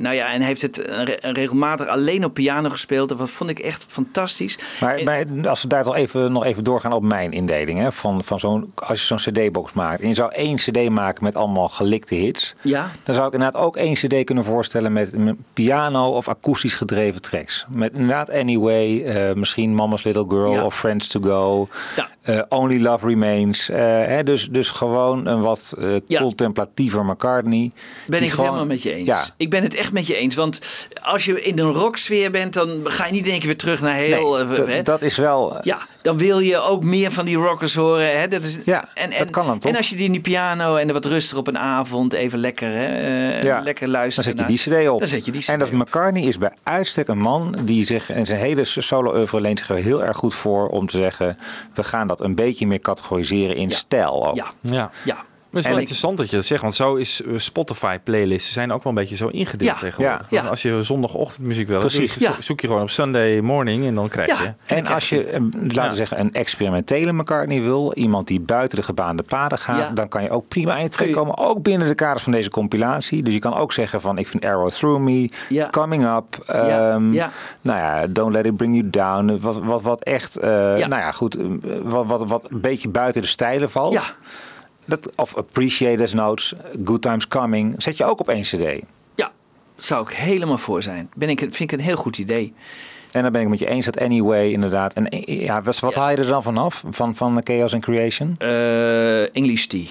nou ja, en heeft het re- regelmatig alleen op piano gespeeld. En dat vond ik echt fantastisch. Maar, En- maar als we daar toch even, nog even doorgaan op mijn indeling. Hè, van, van zo'n, als je zo'n cd-box maakt. En je zou één cd maken met allemaal gelikte hits. ja, Dan zou ik inderdaad ook één cd kunnen voorstellen met, met piano of akoestisch gedreven tracks. Met inderdaad Anyway, eh, misschien Mama's Little Girl Ja. of Friends to Go. Ja. eh, Only Love Remains. hè, dus, dus gewoon een wat Ja. contemplatiever McCartney. Ben ik het gewoon- helemaal met je eens. Ja. Ik ben het echt met je eens. Want als je in een rocksfeer bent, dan ga je niet denken weer terug naar heel... Nee, d- hè? dat is wel... Ja, dan wil je ook meer van die rockers horen. Hè? Dat is, Ja, en, dat en, kan dan toch? En als je die in die piano en wat rustiger op een avond even lekker, hè, eh, Ja, lekker Dan luisteren. zet je die cd op. Dan zet je die En dat op. McCartney is bij uitstek een man die zich in zijn hele solo-oeuvre leent zich er heel erg goed voor om te zeggen: we gaan dat een beetje meer categoriseren in Ja. stijl. Ook. Ja, Ja. ja. Maar het is En wel ik- interessant dat je dat zegt, want zo is eh, Spotify-playlists zijn ook wel een beetje zo ingedeeld Ja, tegenwoordig. ja. Als je zondagochtendmuziek wil, Precies. Precies. Ja. zoek je gewoon op Sunday morning en dan krijg je... En als je, eh, laten we zeggen, een experimentele McCartney wil, iemand die buiten de gebaande paden gaat, dan kan je ook prima in je- terechtkomen. Ook binnen de kaders van deze compilatie. Dus je kan ook zeggen van, ik vind Arrow Through Me. Coming Up, ehm, nou ja, Don't Let It Bring You Down. Wat, wat, wat echt, eh, nou ja, goed, wat, wat, wat een beetje buiten de stijlen valt. Dat, of Appreciate Notes, Good Times Coming, zet je ook op één cd. ja, zou ik helemaal voor zijn. Ben ik, vind ik een heel goed idee. En dan ben ik met je eens dat Anyway inderdaad. En ja, wat, wat Ja. haal je er dan vanaf? Van, van Chaos and Creation? Eh, English Tea.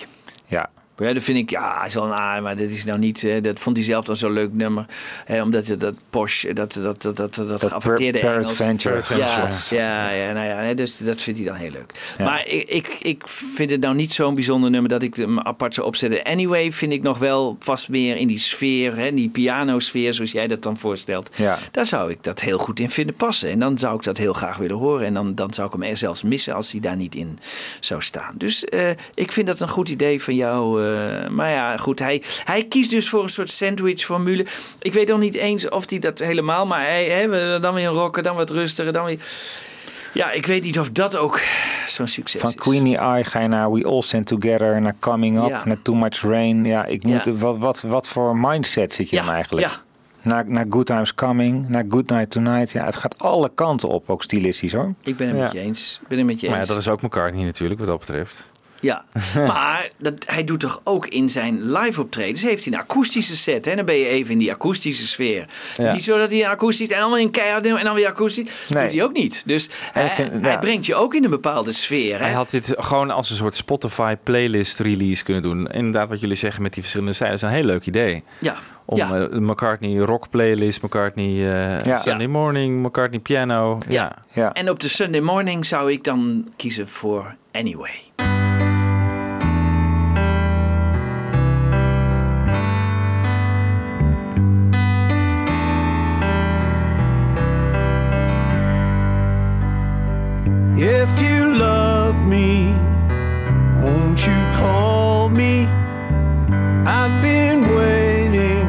Ja. Dat vind ik, ja, is wel een A, maar dat is nou niet, eh, dat vond hij zelf dan zo'n leuk nummer. Hè, omdat dat Porsche, dat, dat, dat, dat, dat, Dat geaffecteerde Per- Engels. Peradventure. Ja, ja, ja, nou ja, nee, dus dat vindt hij dan heel leuk. Ja. Maar ik, ik, ik vind het nou niet zo'n bijzonder nummer dat ik hem apart zou opzetten. Anyway, vind ik nog wel vast meer in die sfeer, hè, die pianosfeer, zoals jij dat dan voorstelt. Ja. Daar zou ik dat heel goed in vinden passen. En dan zou ik dat heel graag willen horen. En dan, dan zou ik hem er zelfs missen als hij daar niet in zou staan. Dus eh, ik vind dat een goed idee van jou. Eh, maar ja, goed. Hij, hij kiest dus voor een soort sandwich-formule. Ik weet nog niet eens of hij dat helemaal... Maar hij, hè, dan weer een rocker, dan wat rustiger, dan weer... Ja, ik weet niet of dat ook zo'n succes Van is. Queenie Eye ga je naar We All Stand Together, naar Coming Up, Ja. naar Too Much Rain. Ja, ik moet, Ja. wat, wat, wat voor mindset zit je Ja, dan eigenlijk? ja. Naar, naar Good Times Coming, naar Good Night Tonight. Ja, het gaat alle kanten op, ook stilistisch hoor. Ik ben het Ja. met je eens. Ik ben het met je Maar ja, dat is ook McCartney natuurlijk, wat dat betreft. Ja, [laughs] maar dat, hij doet toch ook in zijn live optredens, heeft hij een akoestische set. Hè? Dan ben je even in die akoestische sfeer. Ja. is niet zo dat hij akoestisch en allemaal in keihard en dan weer akoestisch. Dat Nee. doet hij ook niet. Dus hij, brengt je ook in een bepaalde sfeer. Hè? Hij had dit gewoon als een soort Spotify playlist release kunnen doen. Inderdaad, wat jullie zeggen met die verschillende stijlen, is een heel leuk idee. ja, Om ja. eh, McCartney rock playlist, McCartney eh, Ja. Sunday morning, McCartney piano. Ja. En op de Sunday morning zou ik dan kiezen voor Anyway. If you love me, won't you call me? I've been waiting,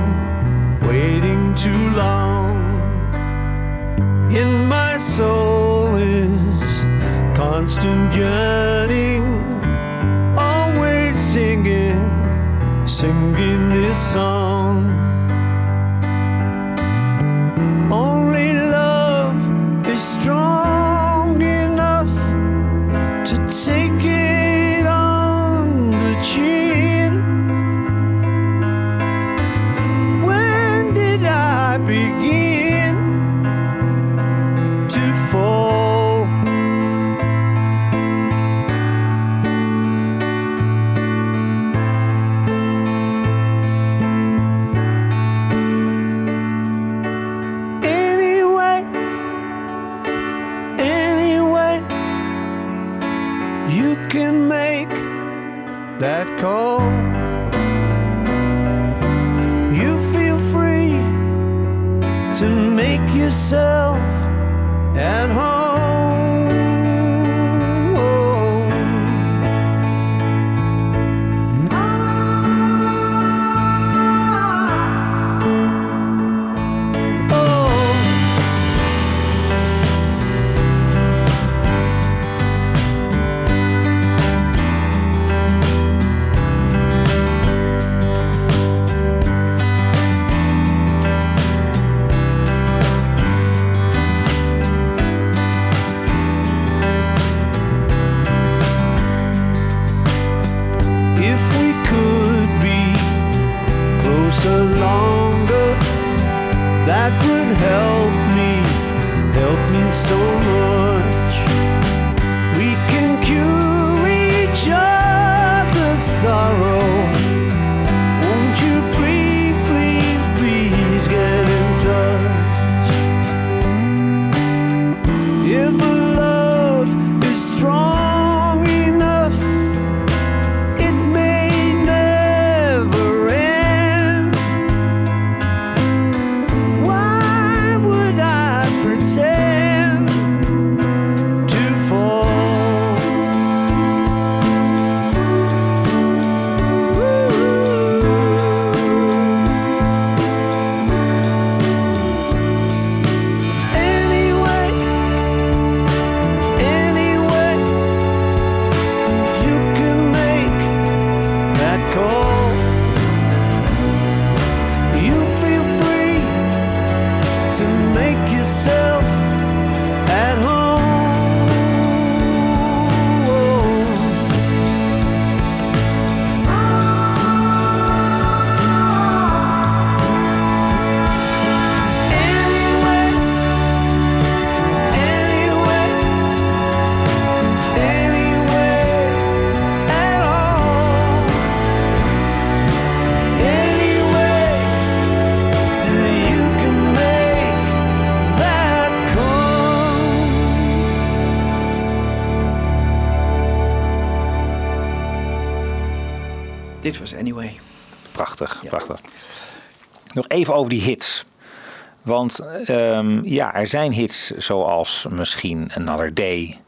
waiting too long. In my soul is constant yearning, always singing, singing this song. That call. You feel free to make yourself at home. Even over die hits. Want ehm, ja, er zijn hits zoals misschien Another Day.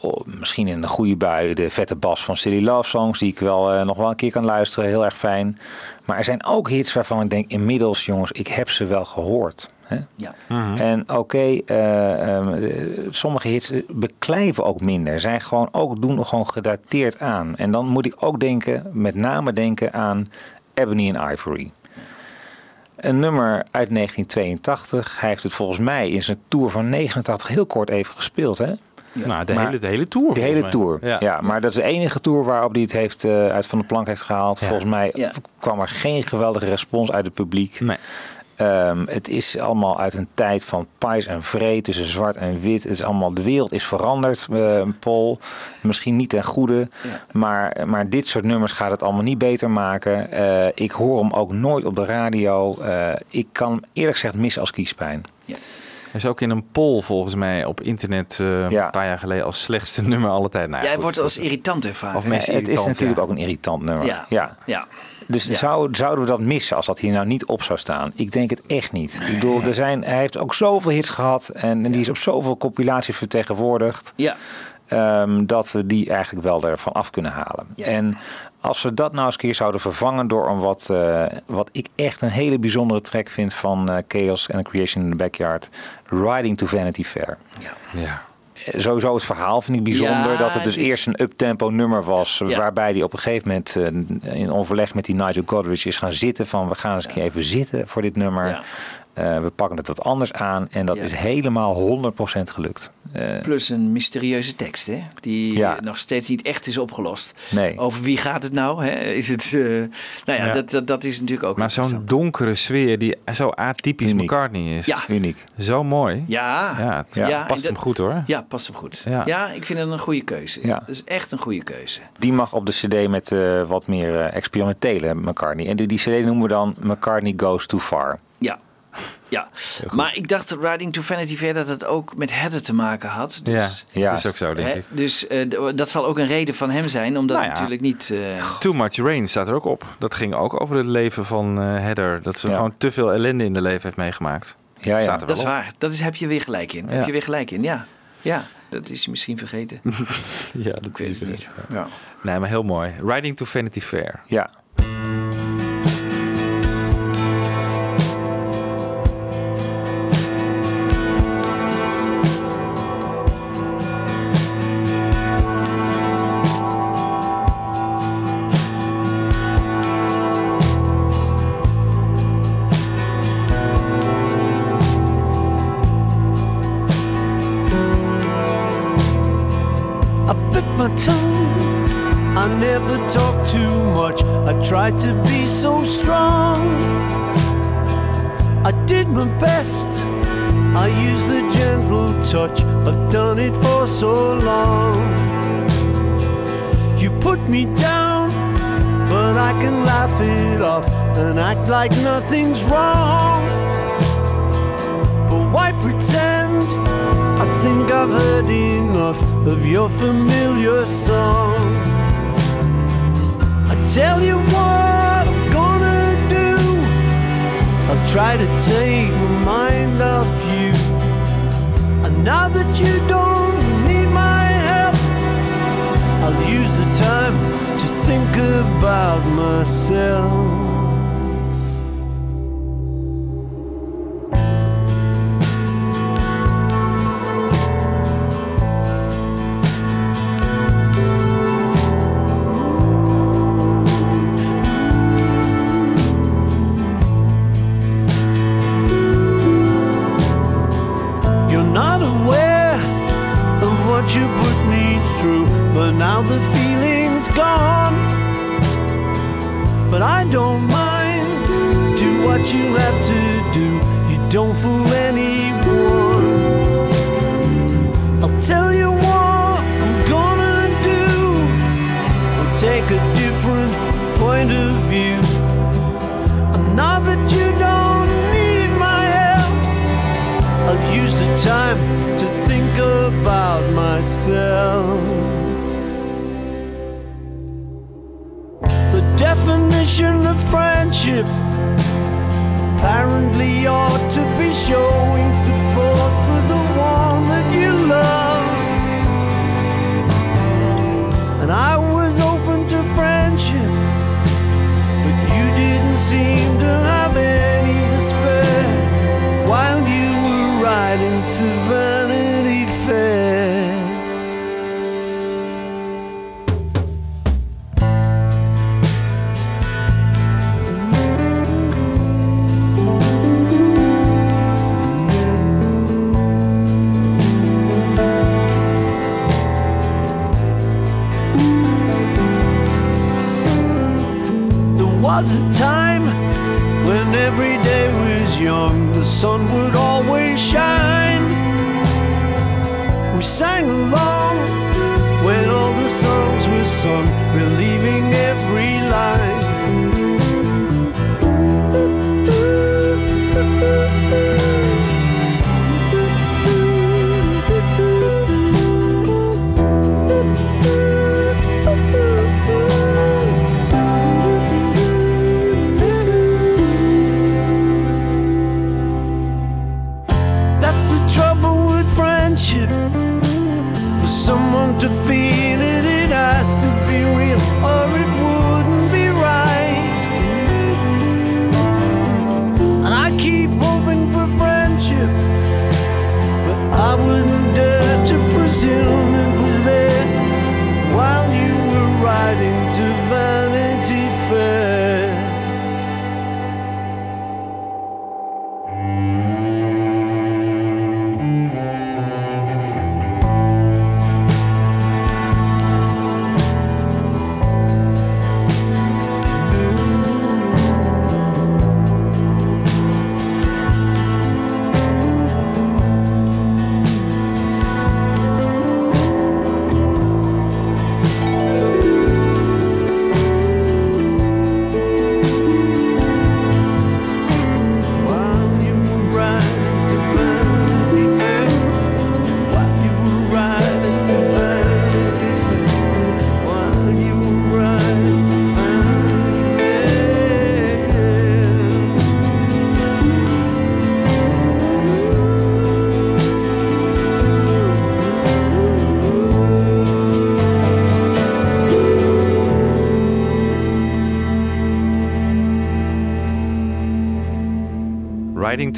Of misschien in een goede bui de vette bas van Silly Love Songs. Die ik wel eh, nog wel een keer kan luisteren. Heel erg fijn. Maar er zijn ook hits waarvan ik denk inmiddels jongens, ik heb ze wel gehoord. Hè? Ja. En oké, eh, ehm, eh, sommige hits beklijven ook minder. Zijn gewoon ook, doen gewoon gedateerd aan. En dan moet ik ook denken, met name denken aan Ebony and Ivory. Een nummer uit 1982. Hij heeft het volgens mij in zijn tour van 89 heel kort even gespeeld. Hè? Nou, de, Maar- hele, de hele tour. De hele mij. tour. Ja. Ja. maar dat is de enige tour waarop hij het heeft, eh, uit van de plank heeft gehaald. Ja. Volgens mij Ja. kwam er geen geweldige respons uit het publiek. Nee. Ehm, het is allemaal uit een tijd van pais en vree tussen zwart en wit. Het is allemaal, de wereld is veranderd, eh, Paul. Misschien niet ten goede. Maar, maar dit soort nummers gaat het allemaal niet beter maken. Eh, ik hoor hem ook nooit op de radio. Eh, ik kan eerlijk gezegd missen als kiespijn. Hij is ook in een poll volgens mij op internet eh, Ja. een paar jaar geleden als slechtste [laughs] nummer alle tijd. Nou, ja, Jij goed, wordt als irritant ervaren. Of het is irritant, natuurlijk ja. ook een irritant nummer. Ja. ja. Ja. Dus Ja. zou, zouden we dat missen als dat hier nou niet op zou staan? Ik denk het echt niet. Ik bedoel, er zijn, hij heeft ook zoveel hits gehad en, en die is op zoveel compilaties vertegenwoordigd. Ja. ehm, dat we die eigenlijk wel ervan af kunnen halen. Ja. En als we dat nou eens een keer zouden vervangen door een wat, eh, wat ik echt een hele bijzondere track vind van eh, Chaos and Creation in the Backyard, Riding to Vanity Fair. Ja. Eh, Sowieso het verhaal vind ik bijzonder. Ja, dat het dus het is- eerst een uptempo nummer was. Ja. Waarbij hij op een gegeven moment eh, in overleg met die Nigel Godrich is gaan zitten. Van we gaan eens een keer even zitten voor dit nummer. Eh, we pakken het wat anders aan. En dat Ja. is helemaal 100% gelukt. Eh, Plus een mysterieuze tekst, hè? Die Ja. nog steeds niet echt is opgelost. Nee. Over wie gaat het nou? Hè? Is het. eh, nou ja, Ja. Dat, dat, dat is natuurlijk ook. Maar zo'n donkere sfeer die zo atypisch Uniek. McCartney is. Ja. uniek. Zo mooi. Ja. Ja, het Ja, past hem goed hoor. Ja, past hem goed. Ja. Ja. ik vind het een goede keuze. Ja. Dat is echt een goede keuze. Die mag op de cd met eh, wat meer experimentele McCartney. En die, die cd noemen we dan McCartney Goes Too Far. Ja. Maar ik dacht Riding to Vanity Fair dat het ook met Heather te maken had. Dus, Ja, Ja. dat is ook zo denk hè, ik. dus eh, d- dat zal ook een reden van hem zijn, omdat Nou ja. natuurlijk niet... eh, Too Much Rain staat er ook op. Dat ging ook over het leven van eh Heather. Dat ze Ja. gewoon te veel ellende in de leven heeft meegemaakt. Ja, ja. Staat er dat is op. waar. Dat is, heb je weer gelijk in. Ja. Heb je weer gelijk in, ja. Ja, dat is hij misschien vergeten. [laughs] Ja, dat ik weet het niet. Ja. Nee, maar heel mooi. Riding to Vanity Fair. ja. Tried to be so strong. I did my best. I used the gentle touch. I've done it for so long. You put me down, but I can laugh it off and act like nothing's wrong. But why pretend? I think I've heard enough of your familiar song. Tell you what I'm gonna do. I'll try to take my mind off you. And now that you don't need my help, I'll use the time to think about myself.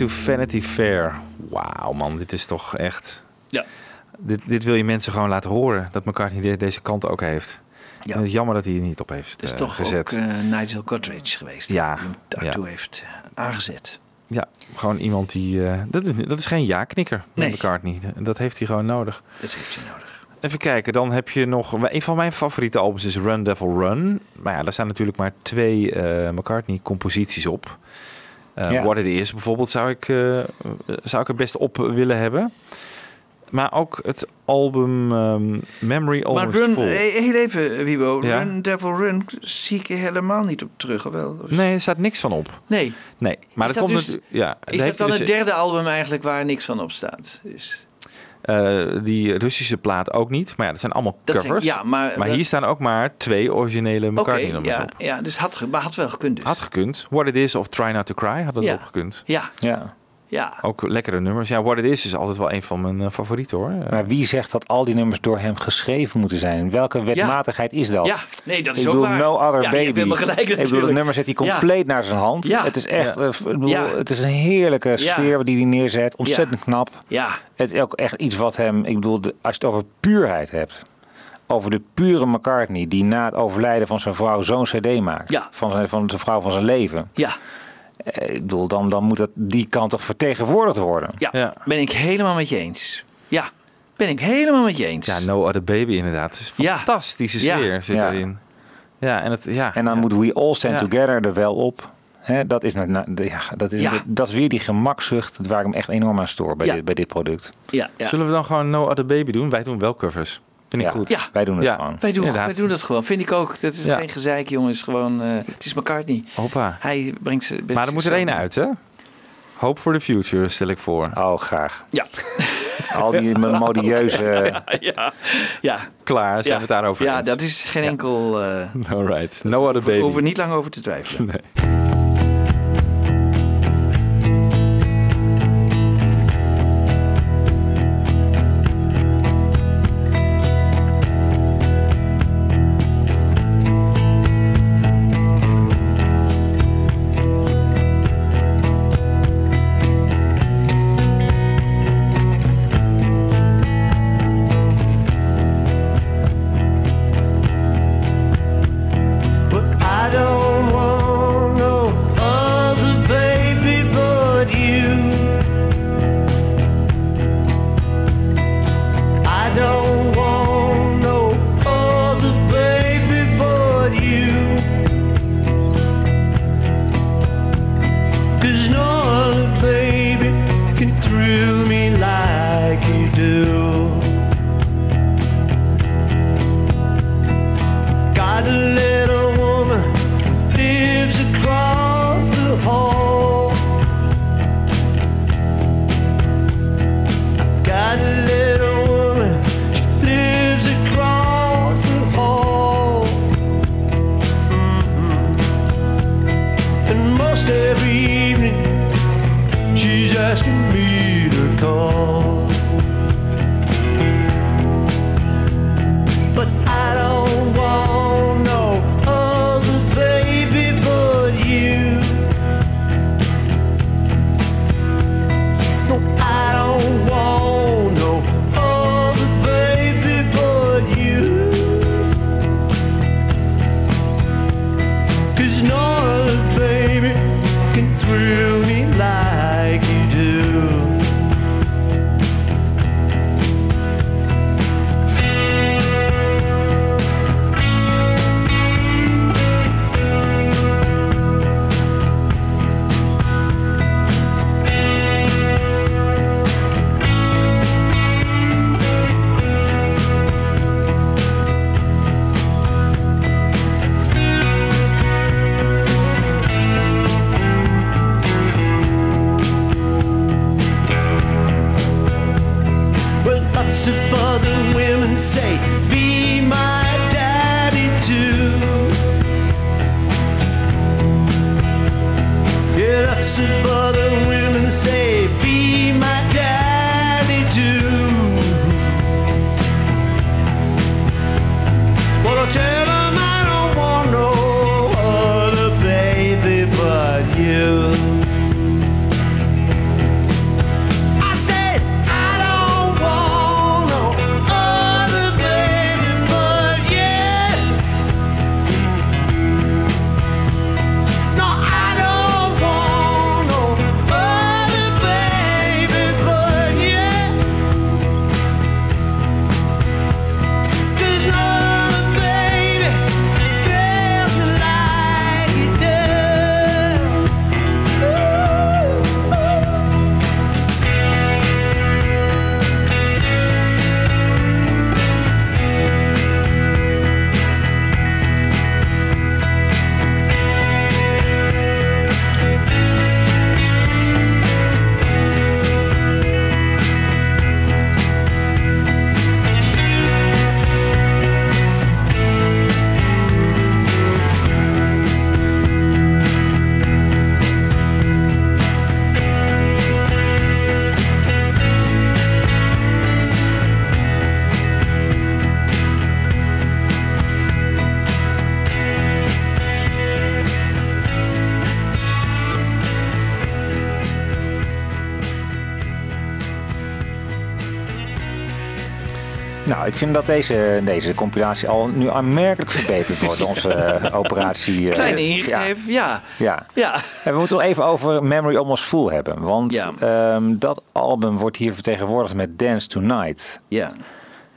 To Vanity Fair. Wauw man, dit is toch echt... Ja. Dit, dit wil je mensen gewoon laten horen. Dat McCartney de- deze kant ook heeft. Ja. En het is jammer dat hij er niet op heeft Het is eh, toch gezet. ook eh, Nigel Godrich geweest. Ja, Die hem daartoe ja. heeft aangezet. Ja, gewoon iemand die... eh, dat, is, dat is geen ja-knikker Nee. McCartney. Dat heeft hij gewoon nodig. Dat heeft hij nodig. Even kijken, dan heb je nog... Een van mijn favoriete albums is Run Devil Run. Maar ja, daar staan natuurlijk maar twee eh, McCartney-composities op. Eh, Ja. What It Is bijvoorbeeld zou ik, eh, zou ik er best op willen hebben. Maar ook het album ehm, Memory Maar Almost Run, Full. eh, heel even, Wibo. Ja? Run, Devil Run zie ik er helemaal niet op terug, of wel? Of- Nee, er staat niks van op. Nee. Nee, maar Is dat, komt dus- natu- ja, Is dat dan hij het dus- derde album eigenlijk waar niks van op staat? Is, eh, die Russische plaat ook niet. Maar ja, dat zijn allemaal Dat zijn- covers. ja, maar- maar hier staan ook maar twee originele McCartney-nummers ja, op. ja, dus had, maar had wel gekund dus. Had gekund. What It Is of Try Not To Cry had dat Ja. ook gekund. Ja, Ja. Ja. Ook lekkere nummers. Ja, What It Is is altijd wel een van mijn eh, favorieten hoor. Maar wie zegt dat al die nummers door hem geschreven moeten zijn? Welke wetmatigheid is dat? Ja, nee, dat is ik ook bedoel, waar. No Other Ja, Baby. gelijk ik bedoel, het natuurlijk. nummer zet hij Ja. compleet naar zijn hand. Ja. Het is echt, Ja. eh, ik bedoel, het is een heerlijke sfeer die hij neerzet. Ontzettend knap. Ja, Het is ook echt iets wat hem, ik bedoel, de- als je het over puurheid hebt. Over de pure McCartney die na het overlijden van zijn vrouw zo'n cd maakt. Ja. Van, zijn, van zijn vrouw van zijn leven. ja, Ik bedoel, dan, dan moet dat, die kant toch vertegenwoordigd worden. ja, Ja. Ben ik helemaal met je eens. Ja, Ben ik helemaal met je eens. Ja, No Other Baby inderdaad. Het is een Ja. fantastische Ja. sfeer zit Ja. erin. Ja, en, het, ja. En dan moet We All Stand Ja. Together er wel op. Hè, dat, is ja, dat, is, Ja. dat is weer die gemakzucht waar ik me echt enorm aan stoor bij, Ja. dit, bij dit product. ja, ja. Zullen we dan gewoon No Other Baby doen? Wij doen wel covers. Vind ik Ja. goed. Ja. Wij doen het Ja. gewoon. Wij doen, Inderdaad. wij doen dat gewoon. Vind ik ook. Dat is Ja. geen gezeik, jongens. Gewoon, eh, het is McCartney. Hoppa. Hij brengt ze. Maar er moet er één uit, hè? Hope for the Future stel ik voor. Oh, graag. Ja. Al die [laughs] modieuze... ja. Ja. Klaar, zijn ja. we het daarover Ja, eens? dat is geen enkel. eh [laughs] Alright. No Other Baby. we hoeven niet lang over te twijfelen. [laughs] Nee. Vind dat deze, deze compilatie al nu aanmerkelijk verbeterd wordt. [laughs] Onze eh, operatie. eh, Kleine ja. ingreep, ja. Ja. Ja. En we moeten nog even over Memory Almost Full hebben. Want Ja. ehm, dat album wordt hier vertegenwoordigd met Dance Tonight. ja.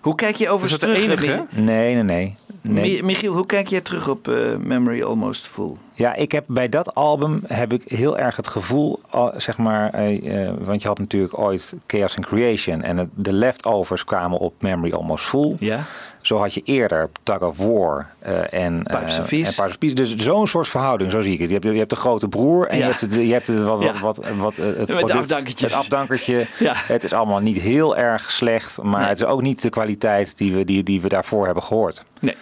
Hoe kijk je de terug? Nee, nee, nee. Nee. Michiel, hoe kijk jij terug op eh, Memory Almost Full? Ja, ik heb bij dat album heb ik heel erg het gevoel, zeg maar, eh, eh, want je had natuurlijk ooit Chaos and Creation en het, de leftovers kwamen op Memory Almost Full. Ja. Zo had je eerder Tug of War eh, en, Pipes of en Peace. Pipes. Dus zo'n soort verhouding, zo zie ik het. Je hebt, je hebt de grote broer en Ja. je hebt, het, je hebt wat, wat, Ja. wat, wat, eh, het de product, afdankertjes. Het afdankertje. Ja. Het is allemaal niet heel erg slecht, maar Nee. het is ook niet de kwaliteit die we, die, die we daarvoor hebben gehoord. Nee.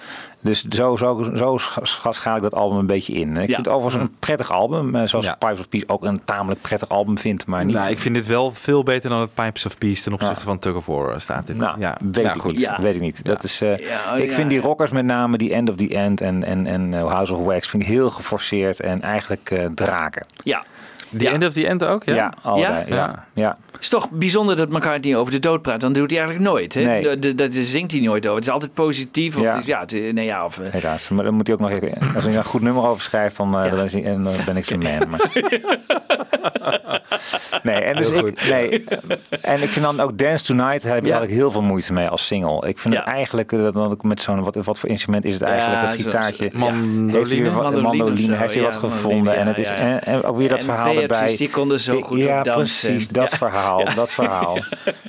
Dus zo, zo, zo scha- schaal ik dat album een beetje in. Ik Ja. vind het overigens een prettig album. eh, Zoals Ja. Pipes of Peace ook een tamelijk prettig album vindt. Maar niet... Nou, ik vind dit wel veel beter dan het Pipes of Peace ten opzichte Ja. van Tug of War eh, staat dit. Nou, ja, weet Ja, ik goed. Weet ik niet. Dat is, eh, Ja, oh, ik ja, vind die rockers met name, die End of the End en, en, en House of Wax, vind ik heel geforceerd en eigenlijk eh, draken. Ja. Die Ja. End of the End ook, ja? Ja, allebei. Ja? Ja? Ja. Ja. Het is toch bijzonder dat McCartney over de dood praat. Dan doet hij eigenlijk nooit. Hè? Nee. Zingt hij nooit over. Het is altijd positief. Of Ja. Het is, ja, het nee, ja, of, eh, Helaas. Maar dan moet hij ook nog even, als hij een goed nummer over schrijft, dan, eh, Ja. dan, hij, ben ik zijn [laughs] man. Maar... nee, en dus ik, goed. nee, en ik vind dan ook Dance Tonight heb je Ja. eigenlijk heel veel moeite mee als single. Ik vind Ja. het eigenlijk, dat dat ik met zo'n, wat, wat voor instrument is het eigenlijk, Ja, het gitaartje. Mandoline? Heeft hij wat, Mandoline heeft hij ja, wat gevonden. mandoline, en, het ja, is, ja. En, en ook weer dat En verhaal Beatrice, erbij. die konden zo goed Ja, op dansen. precies. [laughs] Dat Ja. verhaal. Dat verhaal.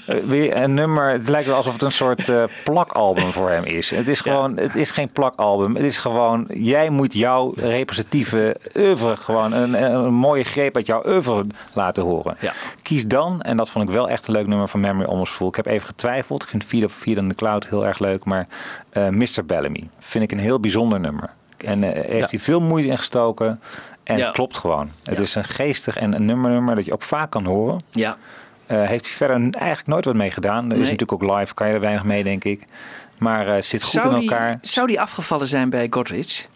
Eh, weer een nummer. Het lijkt wel alsof het een soort eh, plakalbum voor hem is. Het is gewoon, het is geen plakalbum. Het is gewoon, jij moet jouw representatieve oeuvre gewoon een, een mooie greep uit jouw oeuvre laten horen. Ja. Kies dan, en dat vond ik wel echt een leuk nummer van Memory Almost Full. Ik heb even getwijfeld. Ik vind Feed of Feed on the Cloud heel erg leuk. Maar eh Mr. Bellamy vind ik een heel bijzonder nummer. En heeft hij veel moeite in gestoken. En Ja. het klopt gewoon. Het Ja. is een geestig en een nummer, nummer dat je ook vaak kan horen. Ja. Eh, heeft hij verder eigenlijk nooit wat mee gedaan. Er is natuurlijk ook live, kan je er weinig mee, denk ik. Maar eh zit goed Zou in die, elkaar. zou die afgevallen zijn bij Godrich?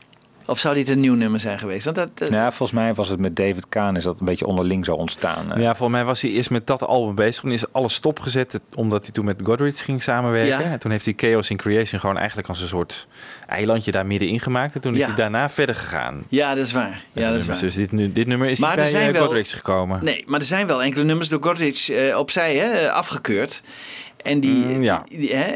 Of zou dit een nieuw nummer zijn geweest? Want dat, eh, Ja, volgens mij was het met David Kaan is dat een beetje onderling zo ontstaan. eh. Ja, volgens mij was hij eerst met dat album bezig. Toen is alles stopgezet, omdat hij toen met Godrich ging samenwerken. Ja. En toen heeft hij Chaos in Creation gewoon eigenlijk als een soort eilandje daar middenin gemaakt. En toen is Ja. hij daarna verder gegaan. ja, dat is waar. Ja, dat is waar. Dus dit, nu, dit nummer is Maar niet er bij zijn eh, wel- Godrich gekomen. Nee, maar er zijn wel enkele nummers door Godrich eh, opzij hè, afgekeurd. En die, Mm, ja. die- hè,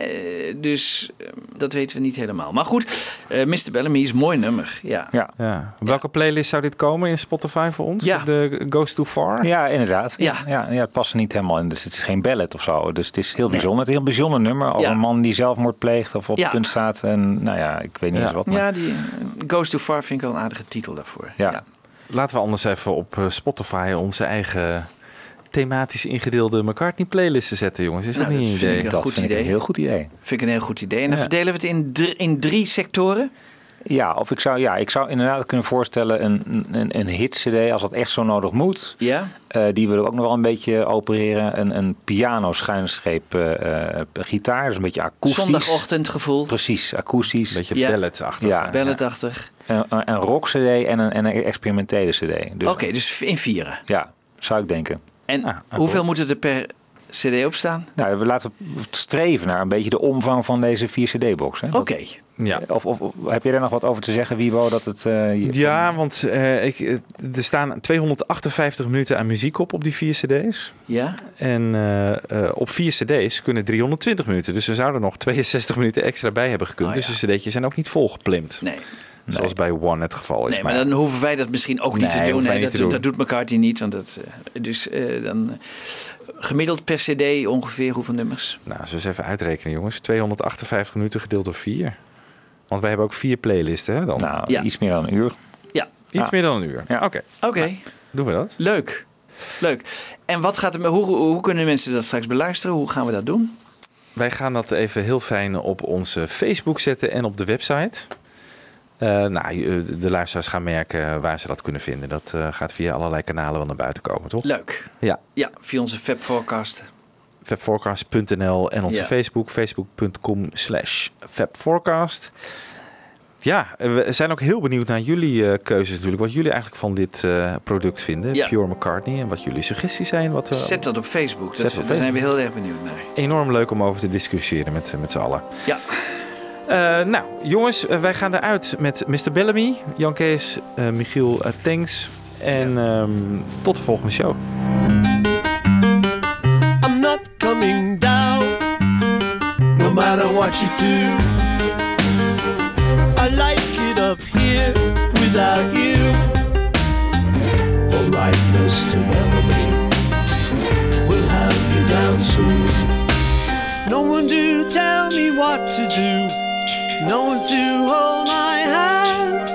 dus eh, dat weten we niet helemaal. Maar goed, eh Mr. Bellamy is een mooi nummer. Ja. Ja. Ja. Op welke playlist zou dit komen in Spotify voor ons? Ja. De Goes Too Far? Ja, inderdaad. Ja. Ja. Ja, het past er niet helemaal in. Dus het is geen ballet of zo. Dus het is heel bijzonder. Het is een heel bijzonder nummer over Ja. een man die zelfmoord pleegt of op Ja. het punt staat. En nou ja, ik weet niet Ja. eens wat. Maar... Ja, die eh, Goes Too Far vind ik wel een aardige titel daarvoor. Ja. Laten we anders even op eh, Spotify onze eigen thematisch ingedeelde McCartney playlisten zetten, jongens. Is dat Nou, niet een dat idee? ik dat goed vind ik idee. een heel goed idee. Vind ik een heel goed idee. En dan Ja. verdelen we het in, drie- in drie sectoren. Ja, of ik zou, ja, ik zou inderdaad kunnen voorstellen een, een, een hit-cd als dat echt zo nodig moet. Ja. Eh, die willen we ook nog wel een beetje opereren. Een, een piano schuinstreep eh, eh, gitaar, dus een beetje akoestisch. Zondagochtendgevoel. Precies, akoestisch. Een beetje Ja. ballet-achtig. Ja. Balletachtig. Een, een, een rock cd en een, en een experimentele cd. Dus, Oké, dus in vieren. Ja, zou ik denken. En Ah, ah, hoeveel moeten er per cd op staan? Nou, we laten streven naar een beetje de omvang van deze 4 cd-box. Oké. Ja. Of, of, of heb je er nog wat over te zeggen, Wiebo? Dat het, eh, Ja, want eh, ik, eh, er staan 258 minuten aan muziek op op die vier cd's. Ja? En eh, eh, op vier cd's kunnen 320 minuten. Dus er zouden nog 62 minuten extra bij hebben gekund. Oh, ja. Dus de cd'tjes zijn ook niet volgeplimd. Nee. Zoals bij One het geval is. Nee, maar dan hoeven wij dat misschien ook niet Nee, te doen. niet Dat, te doet- doen. dat doet McCarthy niet. Want dat, eh, dus eh, dan eh, gemiddeld per cd ongeveer hoeveel nummers? Nou, we eens even uitrekenen, jongens. 258 minuten gedeeld door 4. Want wij hebben ook vier playlisten, hè? Dan. nou, Ja. iets meer dan een uur. Ja, Iets meer dan een uur. Ja. Oké, oké. doen we dat? Leuk. Leuk. En wat gaat er, hoe, hoe kunnen mensen dat straks beluisteren? Hoe gaan we dat doen? Wij gaan dat even heel fijn op onze Facebook zetten en op de website. Eh, nou, de luisteraars gaan merken waar ze dat kunnen vinden. Dat eh, gaat via allerlei kanalen wel naar buiten komen, toch? Leuk. Ja. Ja, via onze Fab Forecast. Fabforecast.nl en onze Ja. Facebook, facebook.com slash fabforecast. Ja, we zijn ook heel benieuwd naar jullie eh, keuzes natuurlijk. Wat jullie eigenlijk van dit product vinden. Ja. Pure McCartney. En wat jullie suggesties zijn. Wat, Zet dat op Facebook. Dat, daar zijn we heel erg benieuwd naar. enorm leuk om over te discussiëren met, met z'n allen. Ja. Eh, nou, jongens, eh, wij gaan eruit met Mr. Bellamy, Jan Kees, eh, Michiel, thanks. En ehm, tot de volgende show. I'm not coming down, no matter what you do. I like it up here without you. Alright, Mr. Bellamy, we'll have you down soon. No one to tell me what to do, to hold my hand.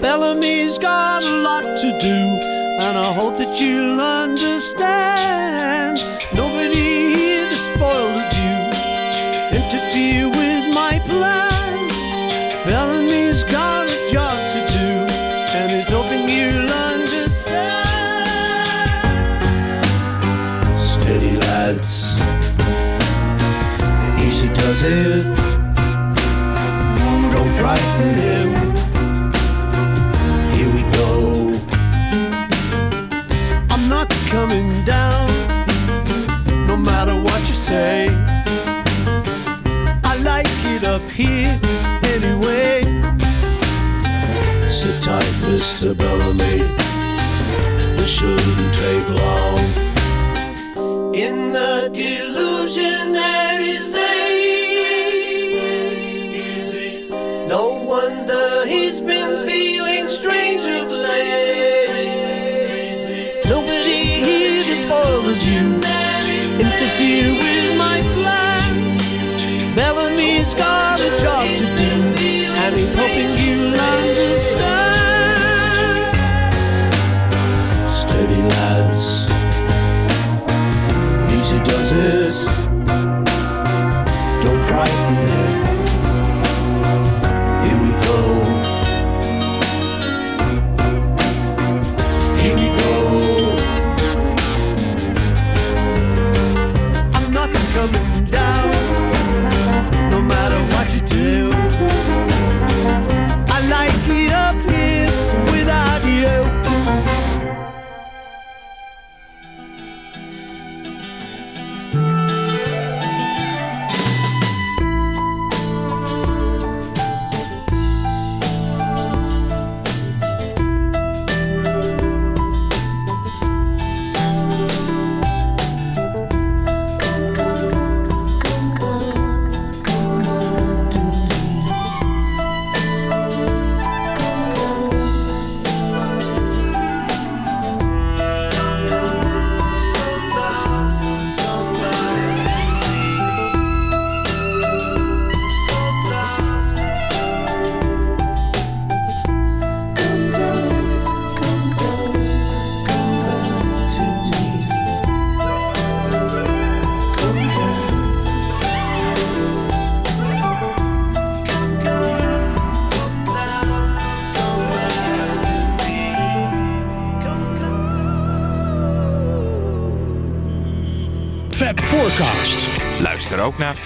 Bellamy's got a lot to do, and I hope that you'll understand. Nobody here to spoil the view, interfere with my plans. Bellamy's got a job to do, and he's hoping you'll understand. Steady, lads, easy does it. Here anyway. Sit tight, Mr. Bellamy. This shouldn't take long. In the delusionary